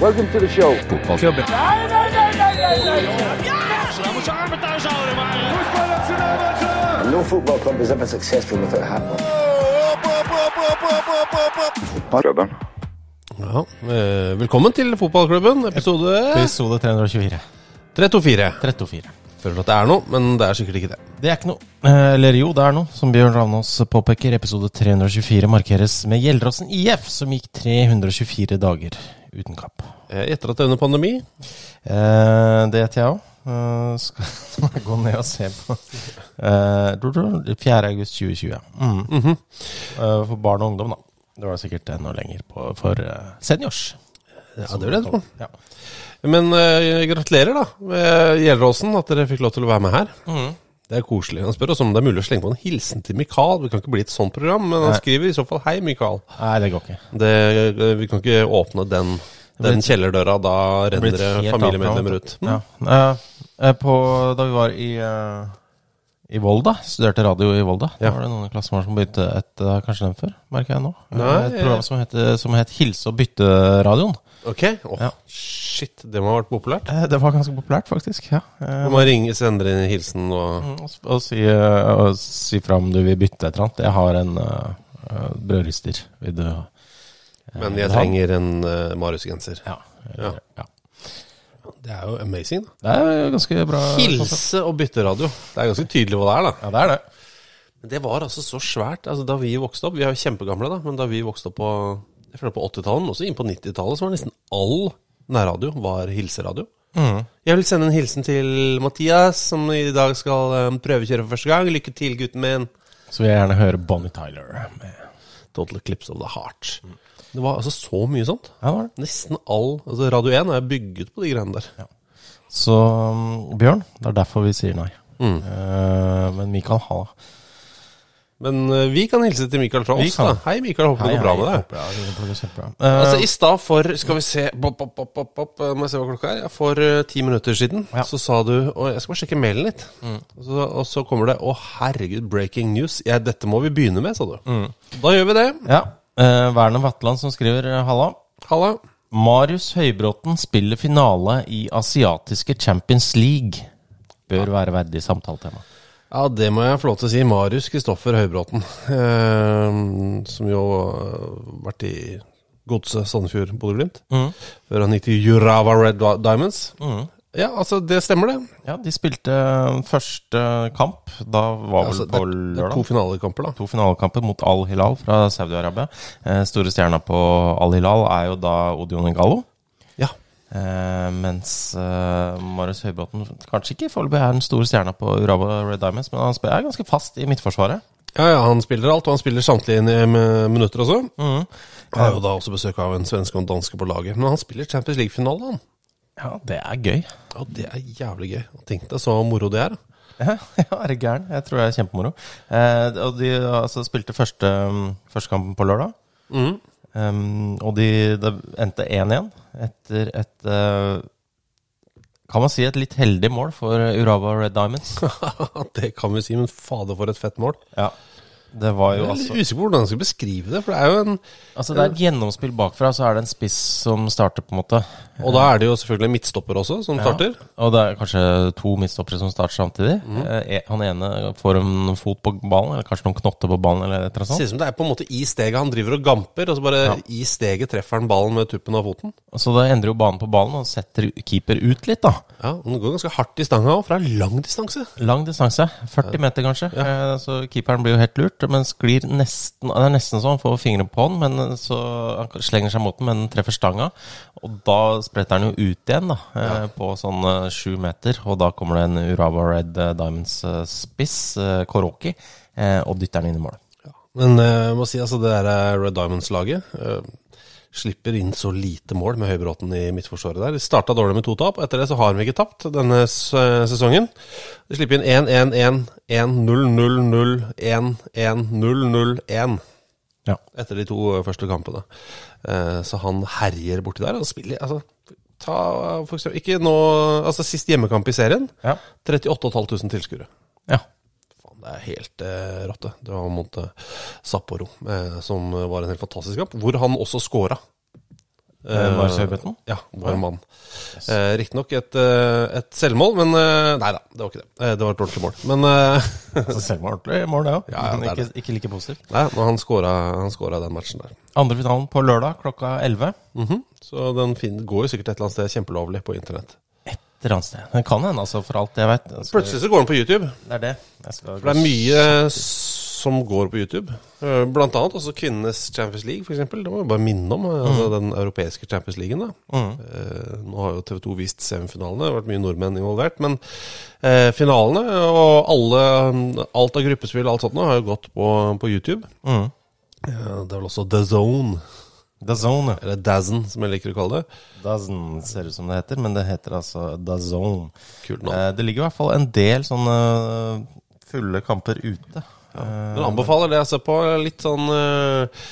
Welcome to the show. Fotballklubben. And no football club is ever successful without a hat on. Fotballklubben. Ja, eh, velkommen til fotballklubben, episode Episode 324. 324. 324. Føler at det er noe, men det er sikkert ikke det. Det er ikke noe. Eh, Eller jo, det er noe. Som Bjørn Ravnås påpeker, episode 324 markeres med Gjeldråsen IF, som gikk 324 dager uten kapp. Eh, Etter at det under pandemi Eh, det gjetter jeg òg. Uh, skal jeg gå ned og se på Eh, du, du, 4. august 2020. Mm. -hmm. Eh, for barn og ungdom, da. Det var sikkert enda lenger på, for eh, seniors. Ja, det vil jeg tro. Ja. Men eh, gratulerer, da, med Gjelleråsen, at dere fikk lov til å være med her. Det er koselig. Han spør også om det er mulig å slenge på en hilsen til Mikael. Vi kan ikke bli et sånt program, men han Nei. skriver i så fall 'Hei, Mikael'. Nei, det går ikke. Det, eh, vi kan ikke åpne den, den kjellerdøra. Da Det renner det familiemedlemmer ut. Mm. Ja. Eh, eh, på, da vi var i, i Volda, studerte radio i Volda, Ja. da var det noen i klassen vår som begynte et Det kanskje den før, merker jeg nå. Nei, et program som het, som het Hilse og bytte-radioen. Ok? Oh, Ja. Shit, det må ha vært populært. Eh, det var ganske populært, faktisk. ja. Eh, Du må ringe, sende inn en hilsen og mm, og, s- og si, eh, og si fra om du vil bytte et eller annet. Jeg har en eh, eh, brødrister. Vil du eh, Men jeg ha? trenger en uh, Marius-genser. Ja. Ja. ja. Det er jo amazing, da. Det er jo ganske bra. Hilse og bytte radio. Det er ganske tydelig hva det er, da. Ja, det er det. Men det var altså så svært. Altså, da vi vokste opp Vi er jo kjempegamle, da, men da vi vokste opp på Jeg føler på 80-tallet, men også inn på 90-tallet, så var nesten all nærradio var hilseradio. Jeg vil sende en hilsen til Mathias, som i dag skal um, prøvekjøre for første gang. Lykke til, gutten min. Så vil jeg gjerne høre Bonnie Tyler. Med. Total Eclipse of the Heart. Det var altså så mye sånt. Ja, det var det. Nesten all altså Radio 1 er bygget på de greiene der. Så um, Bjørn, det er derfor vi sier nei. Mm. Uh, men Mikael, ha Men eh, vi kan hilse til Mikael fra Vi oss, da. Hei, Mikael. Håper det går bra med deg. Kjempebra. Eh, Altså I stad for Skal vi se pop, pop, pop, pop, pop, eh, Må jeg se hva klokka er? For uh, ti minutter siden Ja. så sa du Og jeg skal bare sjekke mailen litt. Og, så, og så kommer det Å, herregud, breaking news. Ja, dette må vi begynne med, sa du. Da gjør vi det. ja, Uh, Werner Vatland som skriver eh, Halla. Halla. Marius Høybråten spiller finale i asiatiske Champions League. Bør være verdig samtaletema. Ja, det må jeg få lov til å si. Marius Kristoffer Høybråten. Eh, som jo har vært i godset Sandefjord Bodø-Glimt. Mm. Før han gikk til Jurava Red Diamonds. Ja, altså, det stemmer, det. Ja, de spilte eh, første kamp. Da var vel Altså, på er lørdag. to finalekamper, da. To finalekamper mot Al Hilal fra Saudi-Arabia. Eh, store stjerna på Al Hilal er jo da Odion Gallo. Eh, mens uh, Marius Høybråten kanskje ikke foreløpig er den store stjerna på Uraba Red Diamonds, men han er ganske fast i midtforsvaret. Ja, ja, han spiller alt, og han spiller samtlige med minutter også. Han har jo da også besøk av en svenske og en danske på laget. Men han spiller Champions League-finale, han. Ja, det er gøy. Ja, det er jævlig gøy. Tenk deg så moro det er. Ja, ja, er det gæren? Jeg tror det er kjempemoro. Eh, og de altså, spilte første, um, første kampen på lørdag. Um, og de, det endte 1-1 etter et uh, Kan man si et litt heldig mål for Urava Red Diamonds? det kan vi si, men fader for et fett mål. Ja. Det var jo altså usikker på hvordan jeg skal beskrive det, for det er jo en Altså Det er et gjennomspill bakfra, så er det en spiss som starter, på en måte. Og da er det jo selvfølgelig midtstopper også, som starter. Og det er kanskje to midtstoppere som starter samtidig. Mm. Han ene får en fot på ballen, eller kanskje noen knotter på ballen, eller et eller annet Ser ut som det er på en måte i steget han driver og gamper, og så bare i steget treffer han ballen med tuppen av foten. Så da endrer jo banen på ballen og setter keeper ut litt, da. Ja, og Den går ganske hardt i stanga òg, fra lang distanse. Lang distanse, 40 meter kanskje. Ja. Så keeperen blir jo helt lurt, men sklir nesten Det er nesten så han får fingrene på den, men så han slenger seg mot den, men treffer stanga. Og da spretter han jo ut igjen, da, ja. på sånn eh, sju meter. Og da kommer det en Uraba Red eh, Diamonds-spiss, Koroki, eh, og dytter den inn i mål. Men eh, jeg må si altså det der eh, Red Diamonds-laget eh, slipper inn så lite mål med Høybråten i midtforsvaret der. De starta dårlig med to tap, og etter det så har de ikke tapt denne sesongen. De slipper inn 1-1-1, 1-0-0-0, 1-1-0-0-1 Ja. etter de to første kampene. Eh, Så han herjer borti der. Han spiller altså, ta for eksempel, ikke nå, altså Sist hjemmekamp i serien, Ja. 38 500 tilskuere. ja. Faen, det er helt eh, rått, det. Det var mot eh, Sapporo, eh, som var en helt fantastisk kamp. Hvor han også scora. Eh, Marius Høybråten? Ja, vår mann. Eh, Riktignok et, eh, et selvmål, men eh, Nei da, det var ikke det. Eh, det var et ordentlig mål. Men eh, Så selvmål ordentlig mål, det òg. Ja, ja, men ikke, ikke like positivt. nei, men han scora, den matchen der. Andre finalen på lørdag klokka 11. Mhm. Så den går jo sikkert et eller annet sted kjempelovlig på internett. Et eller annet sted. Den kan hende, altså, for alt jeg vet. Plutselig så går den på YouTube. Det er det. For det er mye som går på YouTube. Eh, Blant annet også kvinnenes Champions League, f.eks. Det må vi bare minne om. Altså, mm. den europeiske Champions League. Da. Eh, Nå har jo TV 2 vist semifinalene, det har vært mye nordmenn involvert. Men eh, finalene og alle, alt av gruppespill og alt sånt nå har jo gått på, på YouTube. Mm. Eh, Det er vel også The Zone, The Zone. eller Dazen, som jeg liker å kalle det. Dazen ser ut som det heter, men det heter altså Dazone. Kult navn. Eh, det ligger i hvert fall en del sånne fulle kamper ute. Ja. Men anbefaler det jeg ser på litt sånn eh,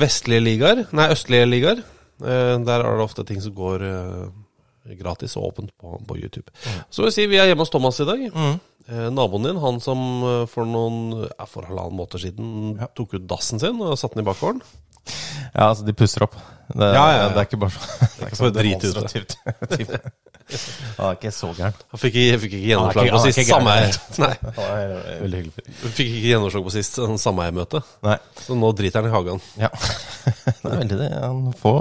vestlige ligaer, nei, østlige ligaer. Eh, der er det ofte ting som går gratis og åpent på, på YouTube. Så vil jeg si vi er hjemme hos Thomas i dag. Mm. naboen din, han som for noen ja, for halvannen måned siden tok ut dassen sin og satte den i bakgården. Ja, altså, de pusser opp. Det, Ja, ja, ja. det er ikke bare så, Det er ikke ute. demonstrativt. Han er ikke så gæren. Han fikk fikk ikke gjennomslag på sist Han er veldig hyggelig fikk ikke gjennomslag på sist sånn sameiermøte. Nei. Så nå driter han i hagen. Ja. det er veldig det. Han får,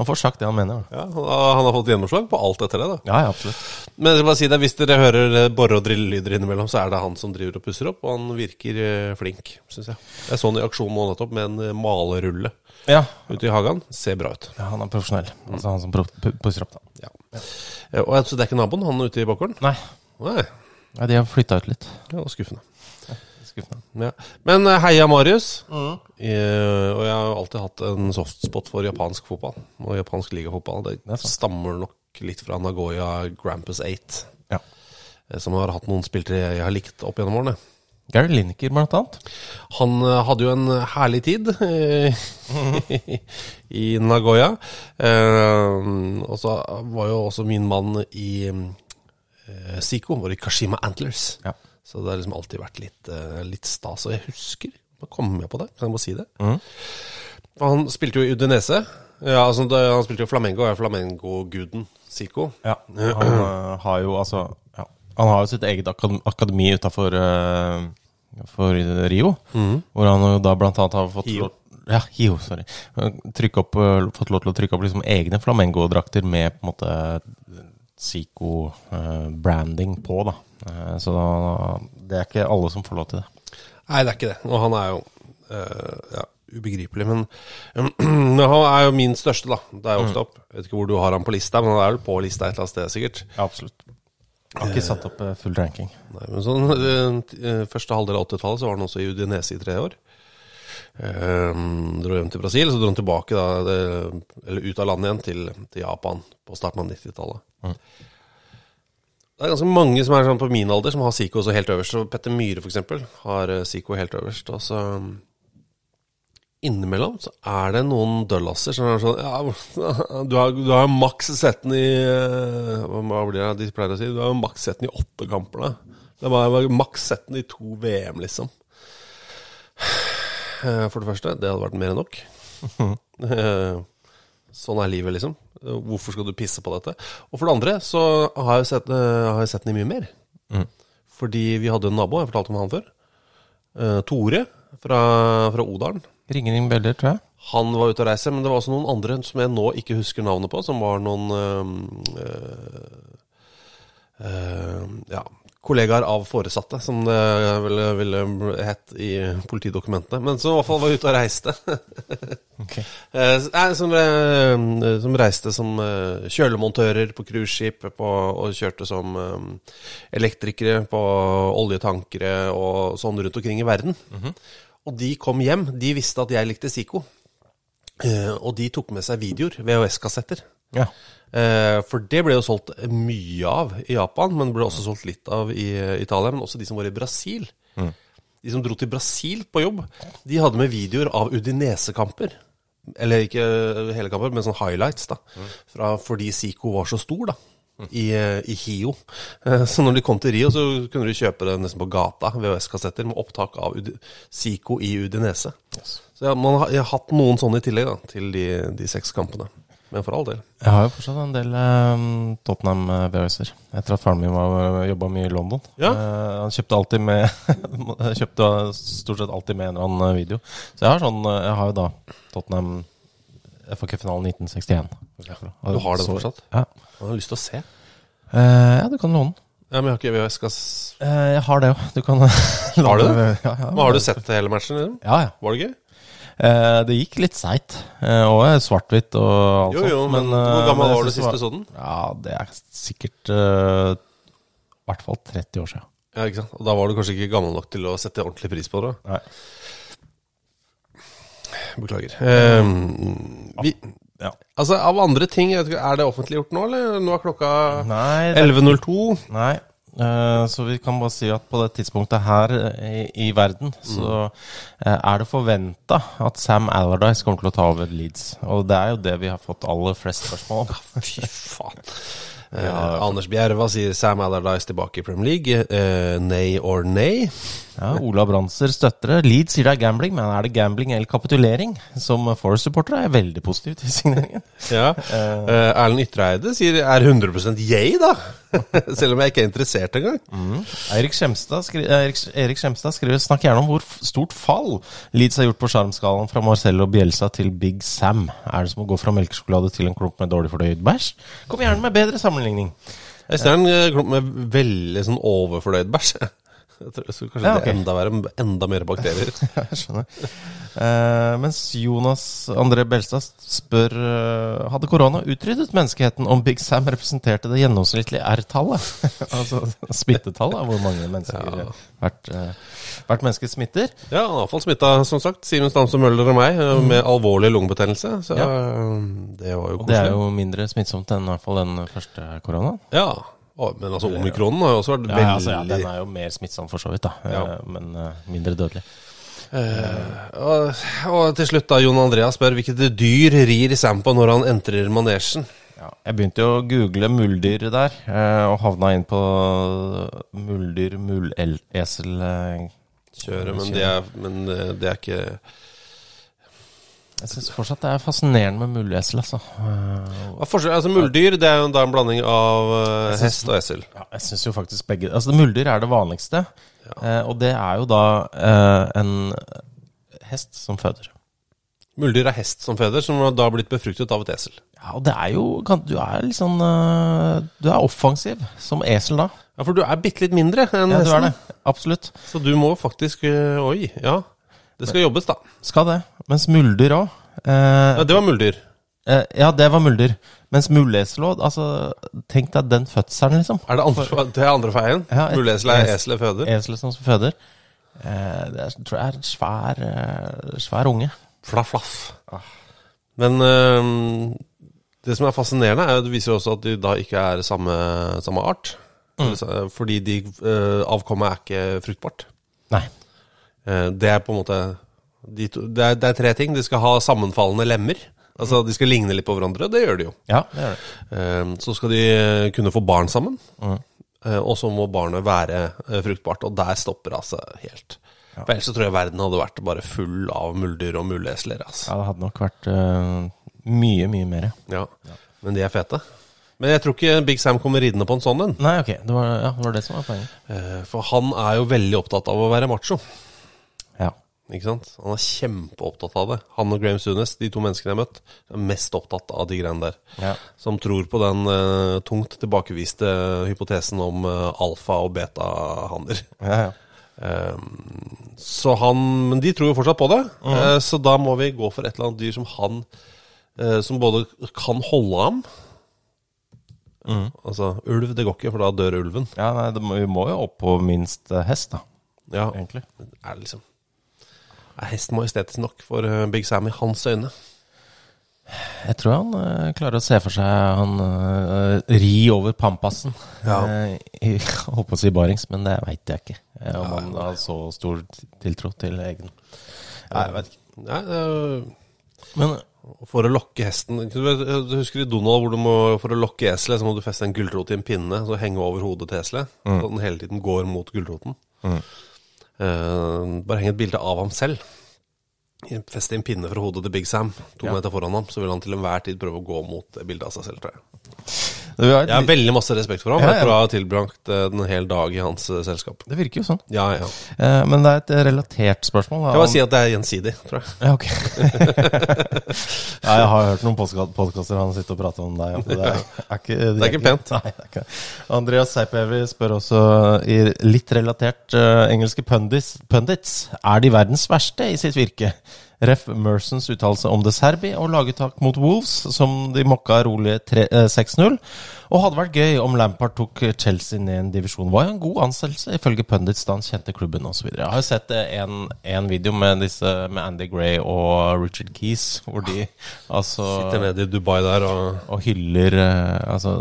han får sagt det han mener. Ja, han har- fått gjennomslag på alt etter det, da. Ja, ja, absolutt. Men jeg skal bare si det, hvis dere hører bore- borre- og drillelyder innimellom, så er det han som driver og pusser opp, og han virker eh, flink, syns jeg. Jeg så han i aksjon nå nettopp med en eh, malerulle Ja. ute i hagen. Ser bra ut. ja, han er profesjonell. Altså han som pusser opp, da. Ja. Eh, Og så det er ikke naboen, han ute i bakgården? Nei. Nei, Ja, de har flytta ut litt. det var skuffende. Skuffende. Ja. Men eh, heia Marius. Eh, og jeg har alltid hatt en softspot for japansk fotball og japansk ligafotball. Det, Det er stammer nok litt fra Nagoya Grampus 8, Ja. eh, som har hatt noen spillere jeg har likt opp gjennom årene. Gary Lineker, blant annet. Han eh, hadde jo en herlig tid eh, i Nagoya. Eh, og så var jo også min mann i eh, Zico, var i Kashima Antlers. Ja. Så det har liksom alltid vært litt, eh, litt stas. Og jeg husker, Nå kommer jeg på det, kan jeg må si det. Mm. Han spilte jo i Udinese. Ja, altså, det, han spilte jo Flamengo, og er Flamengo-guden Siko. Ja, han har jo altså ja, Han har jo sitt eget akademi utafor for Rio, hvor han jo da blant annet har fått Hio. ja, Hio, sorry. Opp, øh, fått lov til å trykke opp liksom egne flamengodrakter med på en måte Zico-branding på, da. Uh, Så det er ikke alle som får lov til det. Nei, det er ikke det. Og han er jo eh, ja, ubegripelig. Men, men han er jo min største, da, da jeg vokste opp. Jeg vet ikke hvor du har han på lista, men han er vel på lista et eller annet sted, sikkert. Ja, absolutt. Jeg har ikke satt opp øh, full ranking. Nei, men sånn, eh, eh, Første halvdel av 80-tallet så var han også i Udinese i tre år. Um, dro hjem til Brasil, så dro han tilbake da, det, eller ut av landet igjen til, til Japan på starten av 90-tallet. Det er ganske mange som er sånn på min alder som har Zico også helt øverst. Så Petter Myhre eksempel har eh, Zico helt øverst. Og så um, innimellom så er det noen døllasser som er sånn ja, Du har, jo har maks sett den i eh, Hva blir det de pleier å si? Du har maks sett den i åtte kamper. da. Det var maks sett den i to VM, liksom. Eh, For det første, det hadde vært mer enn nok. Eh, Sånn er livet, liksom. Hvorfor skal du pisse på dette? Og for det andre så har jeg sett, har jeg sett den i mye mer. Fordi vi hadde en nabo, jeg fortalte om han før. Tore fra, fra Odalen. Ringer ingen bjeller, tror jeg. Han var ute og reise, men det var også noen andre som jeg nå ikke husker navnet på, som var noen øh, øh, ja, kollegaer av foresatte, som det ville, ville hett i politidokumentene. Men som i hvert fall var ute og reiste. Eh, som, eh, som reiste som eh, kjølemontører på cruiseskip på- og kjørte som eh, elektrikere på oljetankere og sånn rundt omkring i verden. Og de kom hjem. De visste at jeg likte Zico. Eh, og de tok med seg videoer, VHS-kassetter. Ja. Eh, for det ble jo solgt mye av i Japan, men ble også solgt litt av i eh, Italia. Men også de som var i Brasil. De som dro til Brasil på jobb, de hadde med videoer av Udinese-kamper. Eller ikke hele kamper, men sånn highlights, da. Fra, fordi Zico var så stor, da. I, eh, I Hio. Eh, Så når de kom til Rio, så kunne du kjøpe det nesten på gata, VHS-kassetter med opptak av Udi Zico i Udinese. Så ja, man har, jeg har hatt noen sånne i tillegg da, til de, de seks kampene. Men for all del. Jeg har jo fortsatt en del eh, Tottenham VHS-er. Etter at faren min jobba mye i London. Ja. Eh, han kjøpte alltid med Kjøpte stort sett alltid med en eller annen video. Så jeg har sånn Jeg har jo da Tottenham FA-cupfinalen 1961. for. Du har den fortsatt? Ja. Jeg har lyst til å se. Uh, ja, du kan låne den. Ja, Men jeg har ikke VHS. Skal... Uh, jeg har det jo. Du kan Har du det? Ja, ja. Men har du sett hele matchen? Liksom? Ja, ja. Var det gøy? Eh, det gikk litt seigt. Og svart-hvitt og alt sånt. Jo, jo, men, men, hvor gammel men var du sist det du så den? Ja, det er sikkert i hvert fall 30 år siden. Ja, ikke sant? Og da var du kanskje ikke gammel nok til å sette ordentlig pris på det? Nei. Beklager. Um, vi, Ja. altså, av andre ting, er det offentliggjort nå, eller? Nå er klokka Nei, det, 11.02. nei. Eh, så vi kan bare si at på det tidspunktet her eh, i, i verden, så eh, er det forventa at Sam Allardyce kommer til å ta over Leeds. Og det er jo det vi har fått aller flest spørsmål om. Fy faen. Eh, Anders Bjerva sier Sam Allardyce tilbake i Premier League. Eh, nei or nay? Ja, Ola Branser støtter det. Leeds sier det er gambling, men er det gambling eller kapitulering? Som Forest-supporter er jeg veldig positiv til signeringen. Ja. uh, Erlend Ytreide sier er 100% yay, da. Selv om jeg ikke er interessert engang. Eirik Skjemstad, skri Erik, Erik Skjemstad skriver Snakk gjerne om hvor stort fall Leeds har gjort på sjarmskalaen fra Marcello Bielsa til Big Sam. Er det som å gå fra melkesjokolade til en klump med dårlig fordøyd bæsj? Kom gjerne med bedre sammenligning. En eh, klump med veldig sånn overfordøyd bæsj. Jeg tror, så kanskje Ja, okay. det er enda verre, enda mer bakterier. Jeg skjønner. Eh, mens Jonas André Belstad spør eh, Hadde korona utryddet menneskeheten om Big Sam representerte det gjennomsnittlige R-tallet? altså smittetallet, hvor mange mennesker Ja. hvert, eh, hvert menneske smitter. Ja, han har iallfall smitta, som sagt, Simen Stamse Møller og meg, eh, med alvorlig lungebetennelse. Så Ja. det var jo Og det er jo mindre smittsomt enn i hvert fall den første koronaen. Ja, men altså omikronen har jo også vært Ja, veldig altså, ja, den er jo mer smittsom for så vidt, da. Ja. Eh, Men eh, mindre dødelig. og, og til slutt, da, Jon Andreas spør hvilket dyr rir Sam på når han entrer manesjen. Ja, jeg begynte jo å google muldyr der, og havna inn på muldyr, muldesel eh, Kjøre, men det er, men det er ikke Jeg syns fortsatt det er fascinerende med muldesel, altså. Forskjell? Altså Muldyr det er jo da en blanding av eh, hest og esel. Ja, jeg syns jo faktisk begge Altså, muldyr er det vanligste, eh, og det er jo da eh, en hest som føder. Muldyr er hest som føder, som da har blitt befruktet av et esel. Ja, og det er jo kan, Du er litt sånn Du er offensiv som esel da. Ja, for du er bitte litt mindre enn Ja, du er det. Absolutt. Så du må faktisk Oi, ja. Det skal jobbes, da. Skal det. Mens muldyr òg. Ja, det var muldyr. Eh, ja, det var muldyr. Mens muldesel òg altså, Tenk deg den fødselen, liksom. Er det andre, det er andre feien? Ja, Mulesel er es- eselet føder? Eselet som føder. Eh, det er, tror jeg er en svær, eh, svær unge. Flaff, flaff. Men øhm, det som er fascinerende, er at det viser også at de da ikke er samme, samme art. Mm. Fordi de, øh, avkommet er ikke fruktbart. Nei. Eh, det er på en måte de to, det, er, det er tre ting. De skal ha sammenfallende lemmer. Altså De skal ligne litt på hverandre. Det gjør de jo. Ja, det gjør det. Eh, så skal de eh, kunne få barn sammen. Mm. og så må barnet være fruktbart. Og der stopper det altså helt. For ellers så tror jeg verden hadde vært bare full av muldyr og muldesler. Altså. Ja, det hadde nok vært uh, mye, mye mer. Ja. Men de er fete. Men jeg tror ikke Big Sam kommer ridende på en sånn en. Nei, ok. Det var, ja, det var det som var poenget. For han er jo veldig opptatt av å være macho. Ikke sant? Han er kjempeopptatt av det. Han og Graham Sunes, de to menneskene jeg har møtt, er mest opptatt av de greiene der. Ja. Som tror på den uh, tungt tilbakeviste hypotesen om uh, alfa- og beta-hanner. Ja, ja. Um, så han Men de tror jo fortsatt på det. Eh, så da må vi gå for et eller annet dyr som han Som både kan holde ham Altså ulv, det går ikke, for da dør ulven. ja nei, må, vi må jo opp på minst hest, da. Ja, Egentlig. er det liksom Er hesten majestetisk nok for eh, Big Sam i hans øyne? Jeg tror han uh, klarer å se for seg han uh, ri over Pampasen. Ja. Uh, jeg holdt på å si Barings, men det veit jeg ikke. Om han har så stor tiltro til egen Nei, jeg vet ikke. Nei, Men for å lokke hesten Du husker i Donald hvor du må, for å lokke eselet, så må du feste en gulrot i en pinne så henge over hodet til eselet. Så den hele tiden går mot gulroten. Eh, bare heng et bilde av ham selv. Feste en pinne fra hodet til Big Sam, to Ja. meter foran ham. Så vil han til enhver tid prøve å gå mot bildet av seg selv, tror jeg. Jeg har veldig masse respekt for ham. Ja, ja. etter å ha tilbrakt eh, en hel dag i hans eh, selskap. det virker jo sånn. Ja, ja. Eh, men det er et relatert spørsmål. Da, Jeg bare si at det er gjensidig, tror jeg. Ja, ok. ja, jeg har hørt noen podkaster han sitter og prater om deg. Det er, er ikke, Det er ikke pent. Nei, det er ikke. Andreas Seipevi spør også i litt relatert uh, engelske pundits, pundits. Er de verdens verste i sitt virke? Ref. Mersons uttalelse om De Serbi og lagetak mot Wolves, som de mokka rolig eh, 6-0. Og hadde vært gøy om Lampard tok Chelsea ned en divisjon. Var jo en god ansettelse, ifølge pundits, da han kjente klubben osv. Jeg har jo sett eh, en, en video med, disse, med Andy Gray og Richard Keys, hvor de altså Sitter nede i Dubai der og og hyller eh, Altså,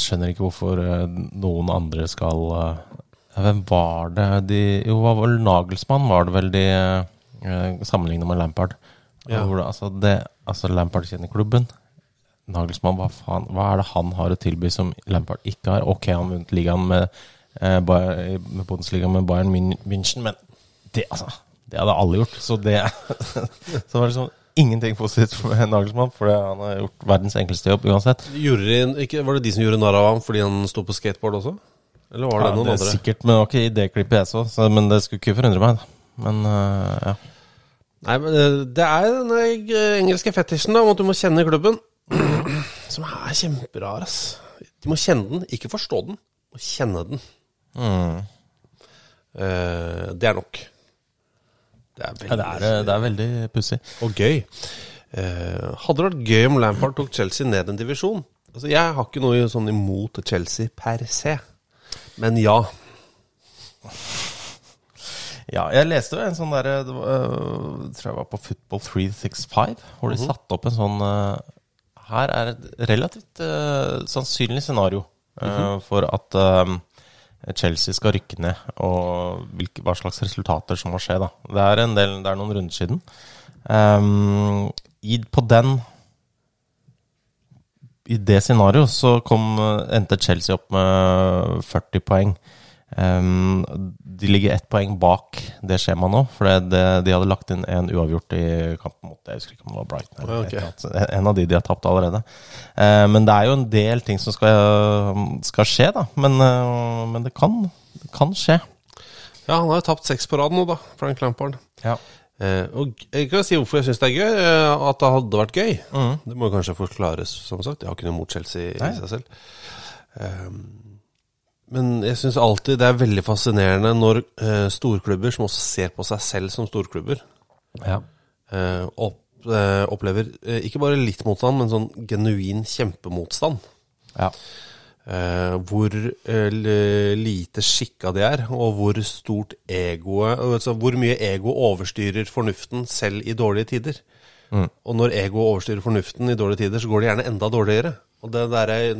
skjønner ikke hvorfor eh, noen andre skal eh, Hvem var det de Jo, var vel Nagelsmann, var det vel de uh, sammenligna med Lampard. Ja. Hvor altså, det, altså, Lampard kjenner klubben. Nagelsmann, hva faen Hva er det han har å tilby som Lampard ikke har? Ok, han vunnet ligaen med, eh, med Bundesliga med Bayern München, men det, altså, det hadde alle gjort. Så det Så var det liksom ingenting positivt med Nagelsmann, for han har gjort verdens enkleste jobb uansett. De, ikke, Var det de som gjorde narr av ham fordi han sto på skateboard også? Eller var det Ja, noen det er andre? sikkert, men ikke i det klippet jeg så, så men det skulle ikke forundre meg. da. Men uh, ja. Nei, men eh, det er den eh, engelske fetisjen da, om at du må kjenne klubben, som er kjemperar, ass. De må kjenne den, ikke forstå den. Må kjenne den. Mm. Eh, det er nok. Det er veldig Ja, det, er, det er veldig pussig. og gøy. Eh, hadde det vært gøy om Lampard tok Chelsea ned en divisjon? Altså, jeg har ikke noe sånn imot Chelsea per se, men ja. Ja, jeg leste jo en sånn derre det øh, Tror jeg var på Football 365, hvor de satte opp en sånn øh, Her er et relativt uh, sannsynlig scenario øh, for at øh, Chelsea skal rykke ned, og hvilke, hva slags resultater som må skje. da Det er en del, det er noen runder siden. Um, i, på den I det scenarioet så kom, endte Chelsea opp med 40 poeng. Ehm, de ligger ett poeng bak det skjemaet nå, for det, det, de hadde lagt inn en uavgjort i kampen mot Jeg husker ikke om det var Brighton. Eller okay. En av de de har tapt allerede. Uh, men det er jo en del ting som skal, skal skje, da. Men, uh, men det, kan, det kan skje. Ja, han har jo tapt seks på rad nå, da, Frank Lampard. Ja. Uh, og jeg kan si hvorfor jeg syns det er gøy. eh, at det hadde vært gøy. Mm. Det må kanskje forklares, som sagt. Jeg har ikke noe mot Chelsea Nei. i seg selv. Eh, men jeg syns alltid det er veldig fascinerende når eh, storklubber, som også ser på seg selv som storklubber, Ja. eh, opp, eh, opplever eh, ikke bare litt motstand, men sånn genuin kjempemotstand. ja. Eh, hvor eh, lite skikka de er, og hvor stort egoet altså Hvor mye ego overstyrer fornuften selv i dårlige tider. Og når ego overstyrer fornuften i dårlige tider, så går det gjerne enda dårligere. Og det der er,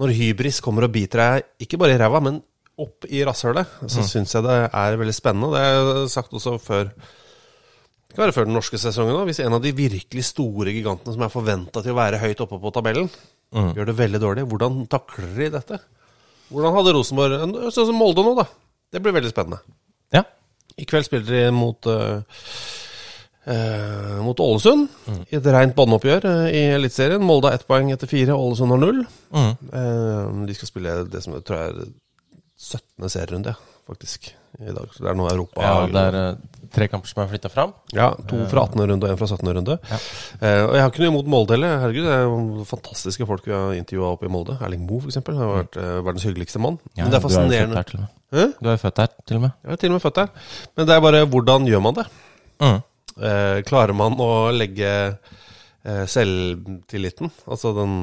Når hybris kommer og biter deg, ikke bare i ræva, men opp i rasshølet, så Mm. syns jeg det er veldig spennende. Det har jeg sagt også før det kan være før den norske sesongen òg. Hvis en av de virkelig store gigantene som er forventa til å være høyt oppe på tabellen, gjør det veldig dårlig, hvordan takler de dette? Hvordan hadde Rosenborg Sånn som Molde nå, da. Det blir veldig spennende. ja. I kveld spiller de mot uh, eh, mot Ålesund Ålesund i et rent båndoppgjør eh, i Eliteserien. Molde har ett poeng etter fire, Ålesund har null. Mm. Eh, de skal spille det som jeg tror er 17. serierunde, faktisk, i dag. Så det er noe Europa Ja, det er eh, tre kamper som er flytta fram. Ja, to fra 18. runde og en fra 17. runde. Eh, og jeg har ikke noe imot Molde heller. Herregud, det er jo fantastiske folk vi har intervjua oppe i Molde. Erling Moe, f.eks. har vært eh, verdens hyggeligste mann. Ja, Men det er er jo fascinerende. Du er jo født her, til og med. Jeg er til og med født der. Men det er bare hvordan gjør man det? Mm. Eh, klarer man å legge eh, selvtilliten, altså den,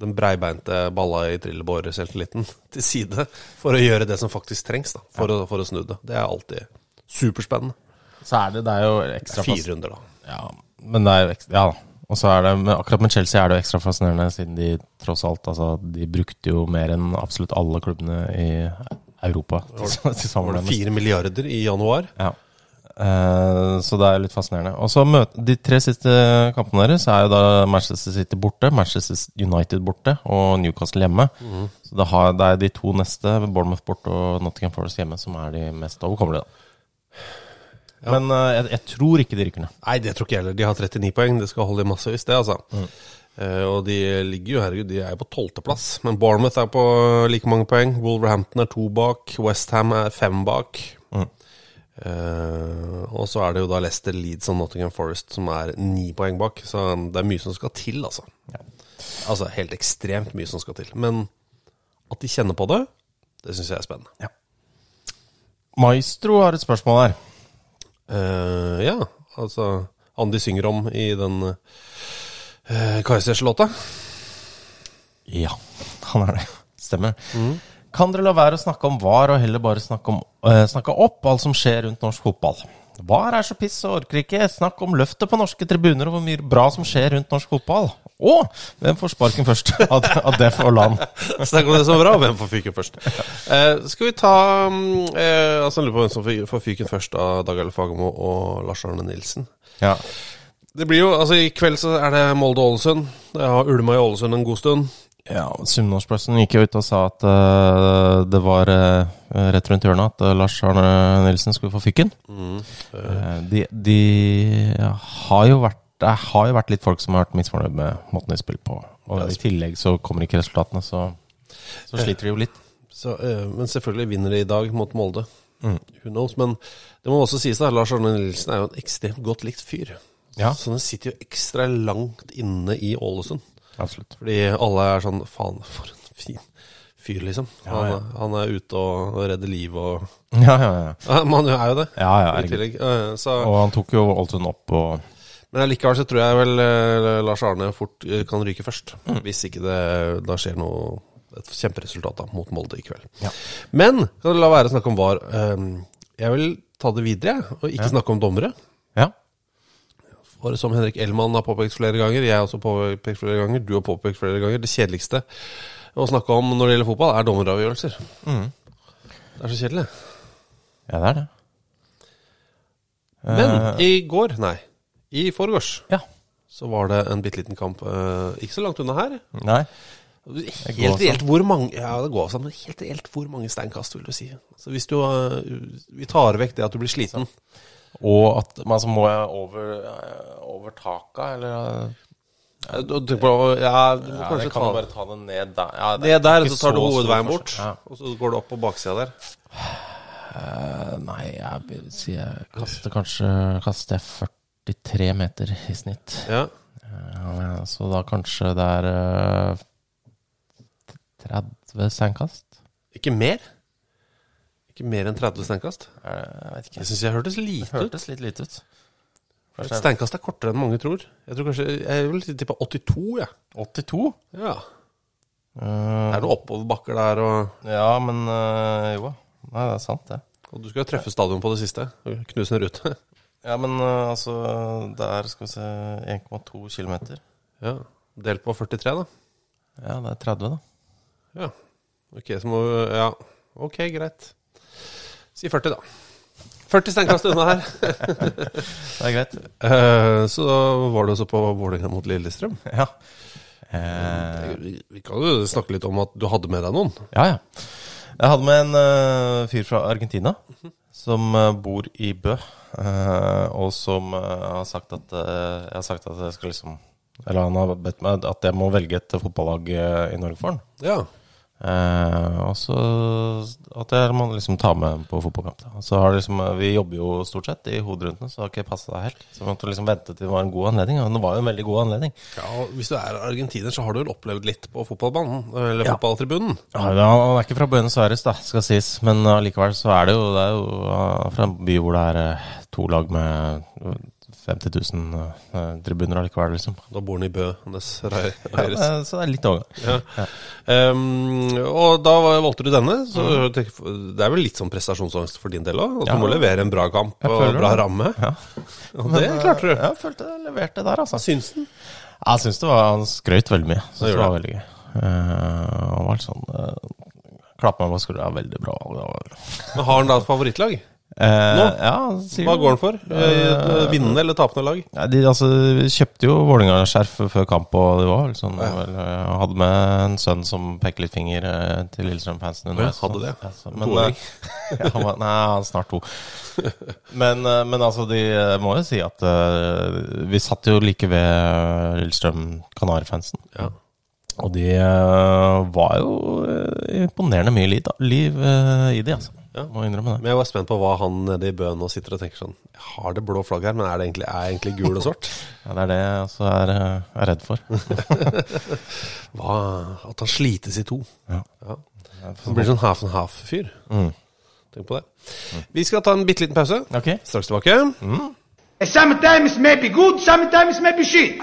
den breibeinte balla i trillebår-selvtilliten, til side for å gjøre det som faktisk trengs da, for, å, for å snu det? Det er alltid superspennende. Så er det, det er jo ekstra fas- Fire runder, da. Ja, men det er jo ekstra, ja da. Og så er det, akkurat med Chelsea er det jo ekstra fascinerende, siden de tross alt altså, De brukte jo mer enn absolutt alle klubbene i Europa til, til Fire milliarder i januar. Ja. Eh, så det er litt fascinerende. Og så De tre siste kampene deres er jo da Manchester City borte, Manchester United borte og Newcastle hjemme. Så det, har, det er de to neste, Bournemouth borte og Nottingham Forest hjemme, som er de mest overkommelige. da. Men eh, jeg, jeg tror ikke de rykker ned. Nei, det tror ikke jeg heller. De har 39 poeng. Det skal holde i massevis, det, altså. Eh, og de ligger jo, herregud, de er jo på tolvteplass. Men Bournemouth er på like mange poeng. Wolverhampton er to bak. Westham er fem bak. Eh, og så er det jo da Leicester, Leeds og Nottingham Forest som er ni poeng bak. Så det er mye som skal til, altså. Altså helt ekstremt mye som skal til. Men at de kjenner på det, det syns jeg er spennende. Ja. Maestro har et spørsmål her. Uh, ja, altså Andy synger om i den uh, Kaizers-låta. Ja, han er det. Stemmer. Kan dere la være å snakke om VAR, og heller bare snakke, om, uh, snakke opp alt som skjer rundt norsk fotball? VAR er så piss og orker ikke. Snakk om løftet på norske tribuner og hvor mye bra som skjer rundt norsk fotball. Og hvem får sparken først av, av Def og Land? Snakk om det som er bra, hvem får fyken først? Eh, skal vi ta mm, eh, altså, lurer på hvem som får- fyken først av DagElle Fagermo og Lars Arne Nilsen. Ja. Det blir jo, altså I kveld så er det Molde-Ålesund. Jeg har ulma i Ålesund en god stund. Ja, Sunnmørspressen gikk jo ut og sa at uh, det var uh, rett rundt hjørnet at uh, Lars Arne Nilsen skulle få fyken. Eh, de de har, jo vært, det har jo vært litt folk som har vært misfornøyd med måten de spiller på. Og i tillegg så kommer ikke resultatene, så, så sliter de jo litt. Så, men selvfølgelig vinner de i dag mot Molde. Who knows? Men det må også sies at Lars Arne Nilsen er jo en ekstremt godt likt fyr. Ja. Så den sitter jo ekstra langt inne i Ålesund. Absolutt. Fordi alle er sånn Faen, for en fin fyr, liksom. Ja, han, ja. han er ute og, redder liv og Ja, ja, ja. Man er jo det, ja, ja i tillegg. Så, Og han tok jo Ålesund opp og men allikevel så tror jeg vel eh, Lars Arne fort eh, kan ryke først. Mm. Hvis ikke det da skjer noe et kjemperesultat da, mot Molde i kveld. Ja. Men kan du la være å snakke om VAR. Eh, Jeg vil ta det videre, og ikke snakke om dommere. Ja. For som Henrik Elman har påpekt flere ganger, jeg har også påpekt flere ganger, du har påpekt flere ganger, det kjedeligste å snakke om når det gjelder fotball, er dommeravgjørelser. Mm. Det er så kjedelig. ja, det er det. Men Eh, i går, nei, i forgårs, Ja. så var det en bitte liten kamp uh, ikke så langt unna her. Nei. Helt reelt hvor mange Ja, det går sånn, men helt reelt hvor mange steinkast, vil du si? Så hvis du uh, Vi tar vekk det at du blir sliten. Og at men altså, Må over, eh, over taka, eller ja, du- du- Ja, du må ja, kanskje kan ta bare ta det ned der. Ja, det ned der, så tar du hovedveien bort, og så går du opp på baksida der. Uh, nei, jeg vil si jeg kaster kanskje Kaster jeg 43 meter i snitt. Ja. Uh, så da kanskje det er uh, 30 steinkast? Ikke mer? Ikke mer enn 30 steinkast? Eh, jeg vet ikke. Jeg syns jeg hørtes lite ut. Hørtes litt lite ut. Et steinkast er kortere enn mange tror. Jeg tror kanskje Jeg vil tippe 82, jeg. 82? Ja. Uh, Det er noen oppoverbakker der, og, ja, men uh, jo. Nei, det er sant, det. og du skal jo treffe stadion på det siste. Knuse en rute. Ja, men uh, altså Det er skal vi se 1,2 km. Ja. Delt på 43, da. Ja, det er 30, da. Ja. Ok, så må Ja, ok, greit. Si 40, da. 40 steinkast unna her. Det er greit. Uh, så da var du også på Vålerenga mot Lillestrøm. Ja. Uh, Vi, kan jo snakke litt om at du hadde med deg noen. ja, ja. Jeg hadde med en uh, fyr fra Argentina som eh, bor i Bø, og som har sagt at Jeg har sagt at jeg skal liksom Eller han har bedt meg at jeg må velge et fotballag i Norge for han. Ja. Eh, og så at jeg må liksom ta med på fotballkamp. Så har det liksom, vi jobber jo stort sett i hoderundene, så det har ikke passa det helt. Så vi måtte liksom vente til det var en god anledning, og det var jo en veldig god anledning. ja. og Hvis du er argentiner, så har du vel opplevd litt på fotballbanen? Eller Ja. fotballtribunen? Ja, Han er ikke fra Buenos Aires, da, skal sies, men allikevel så er det jo, det er jo uh, fra en by hvor det er uh, to lag med uh, 50 000 uh, tribuner allikevel, liksom. Da bor han i Bø, Nes Reires. Ja, eh, så det er litt overgang. Ja. Ehm, og da valgte du denne, så tenk- det er vel litt sånn prestasjonsangst for din del òg? At Ja. du må levere en bra kamp og bra det. ramme? Ja. Og det klarte du. Ja, jeg følte jeg leverte der, altså. Syns den? Jeg syns det var Han skrøt veldig mye. Så det, det var veldig gøy. Uh, han var litt sånn uh, Klappa meg på skuldra. Ja, veldig bra. Men har han da et favorittlag? Eh, Nå? Ja, Hva går han for? Eh, Vinnende eller tapende lag? Ja, de altså, kjøpte jo Vålerenga-skjerf før kamp, og det var vel sånn vel, hadde med en sønn som pekte litt finger eh, til Lillestrøm-fansen. Ja, underveis, hadde det. Altså, men, eh, ja, han var, nei, han er snart to. Men, eh, men altså, de eh, må jo si at eh, vi satt jo like ved Lillestrøm-Kanarifansen. Ja. Og de eh, var jo eh, imponerende mye liv, liv eh, i de, altså. Ja. Må innrømme det. Men jeg var spent på hva han nede i Bø nå sitter og tenker sånn Jeg har det blå flagget her, men er det egentlig, er jeg egentlig gul og svart? Ja, det er det jeg også er, eh, er redd for. Hva, at han slites i to. Ja. Ja. Han blir sånn half and half-fyr. Mm. Tenk på det. Vi skal ta en bitte liten pause. Ok. Straks tilbake. Sometimes may be good, sometimes may be shit.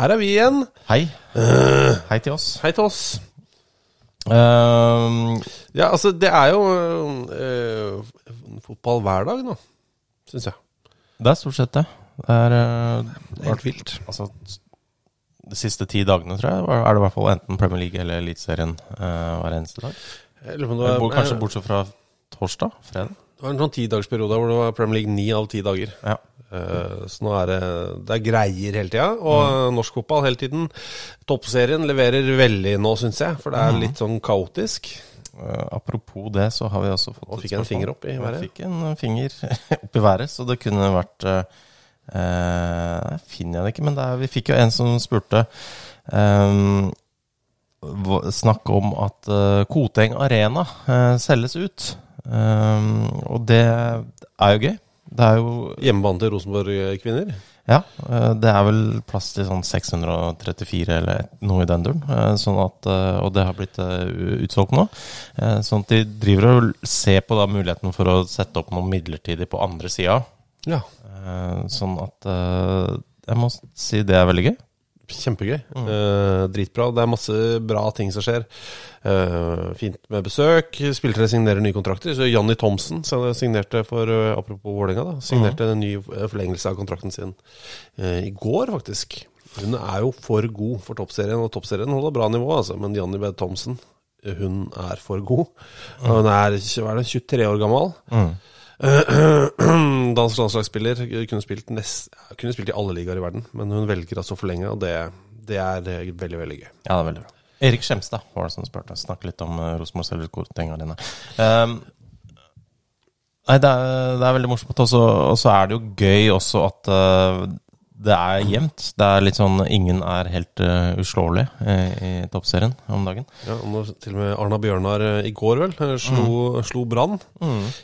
Her er vi igjen. Hei. Hei til oss. Hei til oss. Uh, Ja, altså, det er jo uh, fotball hver dag nå, syns jeg. det er stort sett det. Det er uh, Helt vilt. Altså, de siste ti dagene, tror jeg, er det i hvert fall enten Premier League eller Eliteserien uh, hver eneste dag. Kanskje bortsett fra torsdag? Fredag? Det var en sånn tidagsperiode hvor det var Premier League ni av ti dager. Ja. Uh, så nå er det, det er greier hele tida, og norsk fotball hele tiden. Toppserien leverer veldig nå, syns jeg, for det er litt sånn kaotisk. Uh, apropos det, så har vi også fått Og et fikk en spørsmål. finger opp i været. Jeg fikk en finger opp i været, så det kunne vært eh, Finner jeg det ikke, men er, vi fikk jo en som spurte um, Snakk om at uh, Koteng Arena selges ut. Eh, og det er jo gøy. Det er jo Hjemmebane til Rosenborg-kvinner. Ja, eh, det er vel plass til sånn 634 eller noe i den duren. eh, Sånn at, eh, og det har blitt utsolgt nå. Sånn at de driver og ser på da muligheten for å sette opp noe midlertidig på andre sida. Ja. Sånn at jeg må si det er veldig gøy. Kjempegøy. Eh, dritbra. Det er masse bra ting som skjer. Uh, fint med besøk. Spillere signerer nye kontrakter. Så Janni Thomsen signerte for eh, Apropos Vålerenga. Signerte en ny forlengelse av kontrakten sin uh, i går, faktisk. Hun er jo for god for toppserien, og toppserien holder bra nivå, altså. Men Janni B. Thomsen, hun er for god. Mm. Hun er, er det, 23 år gammel. Dansk landslagsspiller. Kunne spilt, nest, kunne spilt i alle ligaer i verden, men hun velger altså å forlenge, og det, det er eh, veldig, veldig gøy. Ja, det er veldig bra. Erik Skjemstad var det som spurte. Snakke litt om uh, Rosenborg selger Koteng Arena. Um, nei, det er, det er veldig morsomt. Og så er det jo gøy også at uh, det er jevnt. Det er litt sånn Ingen er helt uh, uslåelig uh, i toppserien om dagen. Ja, og til og med Arna Bjørnar uh, i går, vel, slo, slo, slo Brann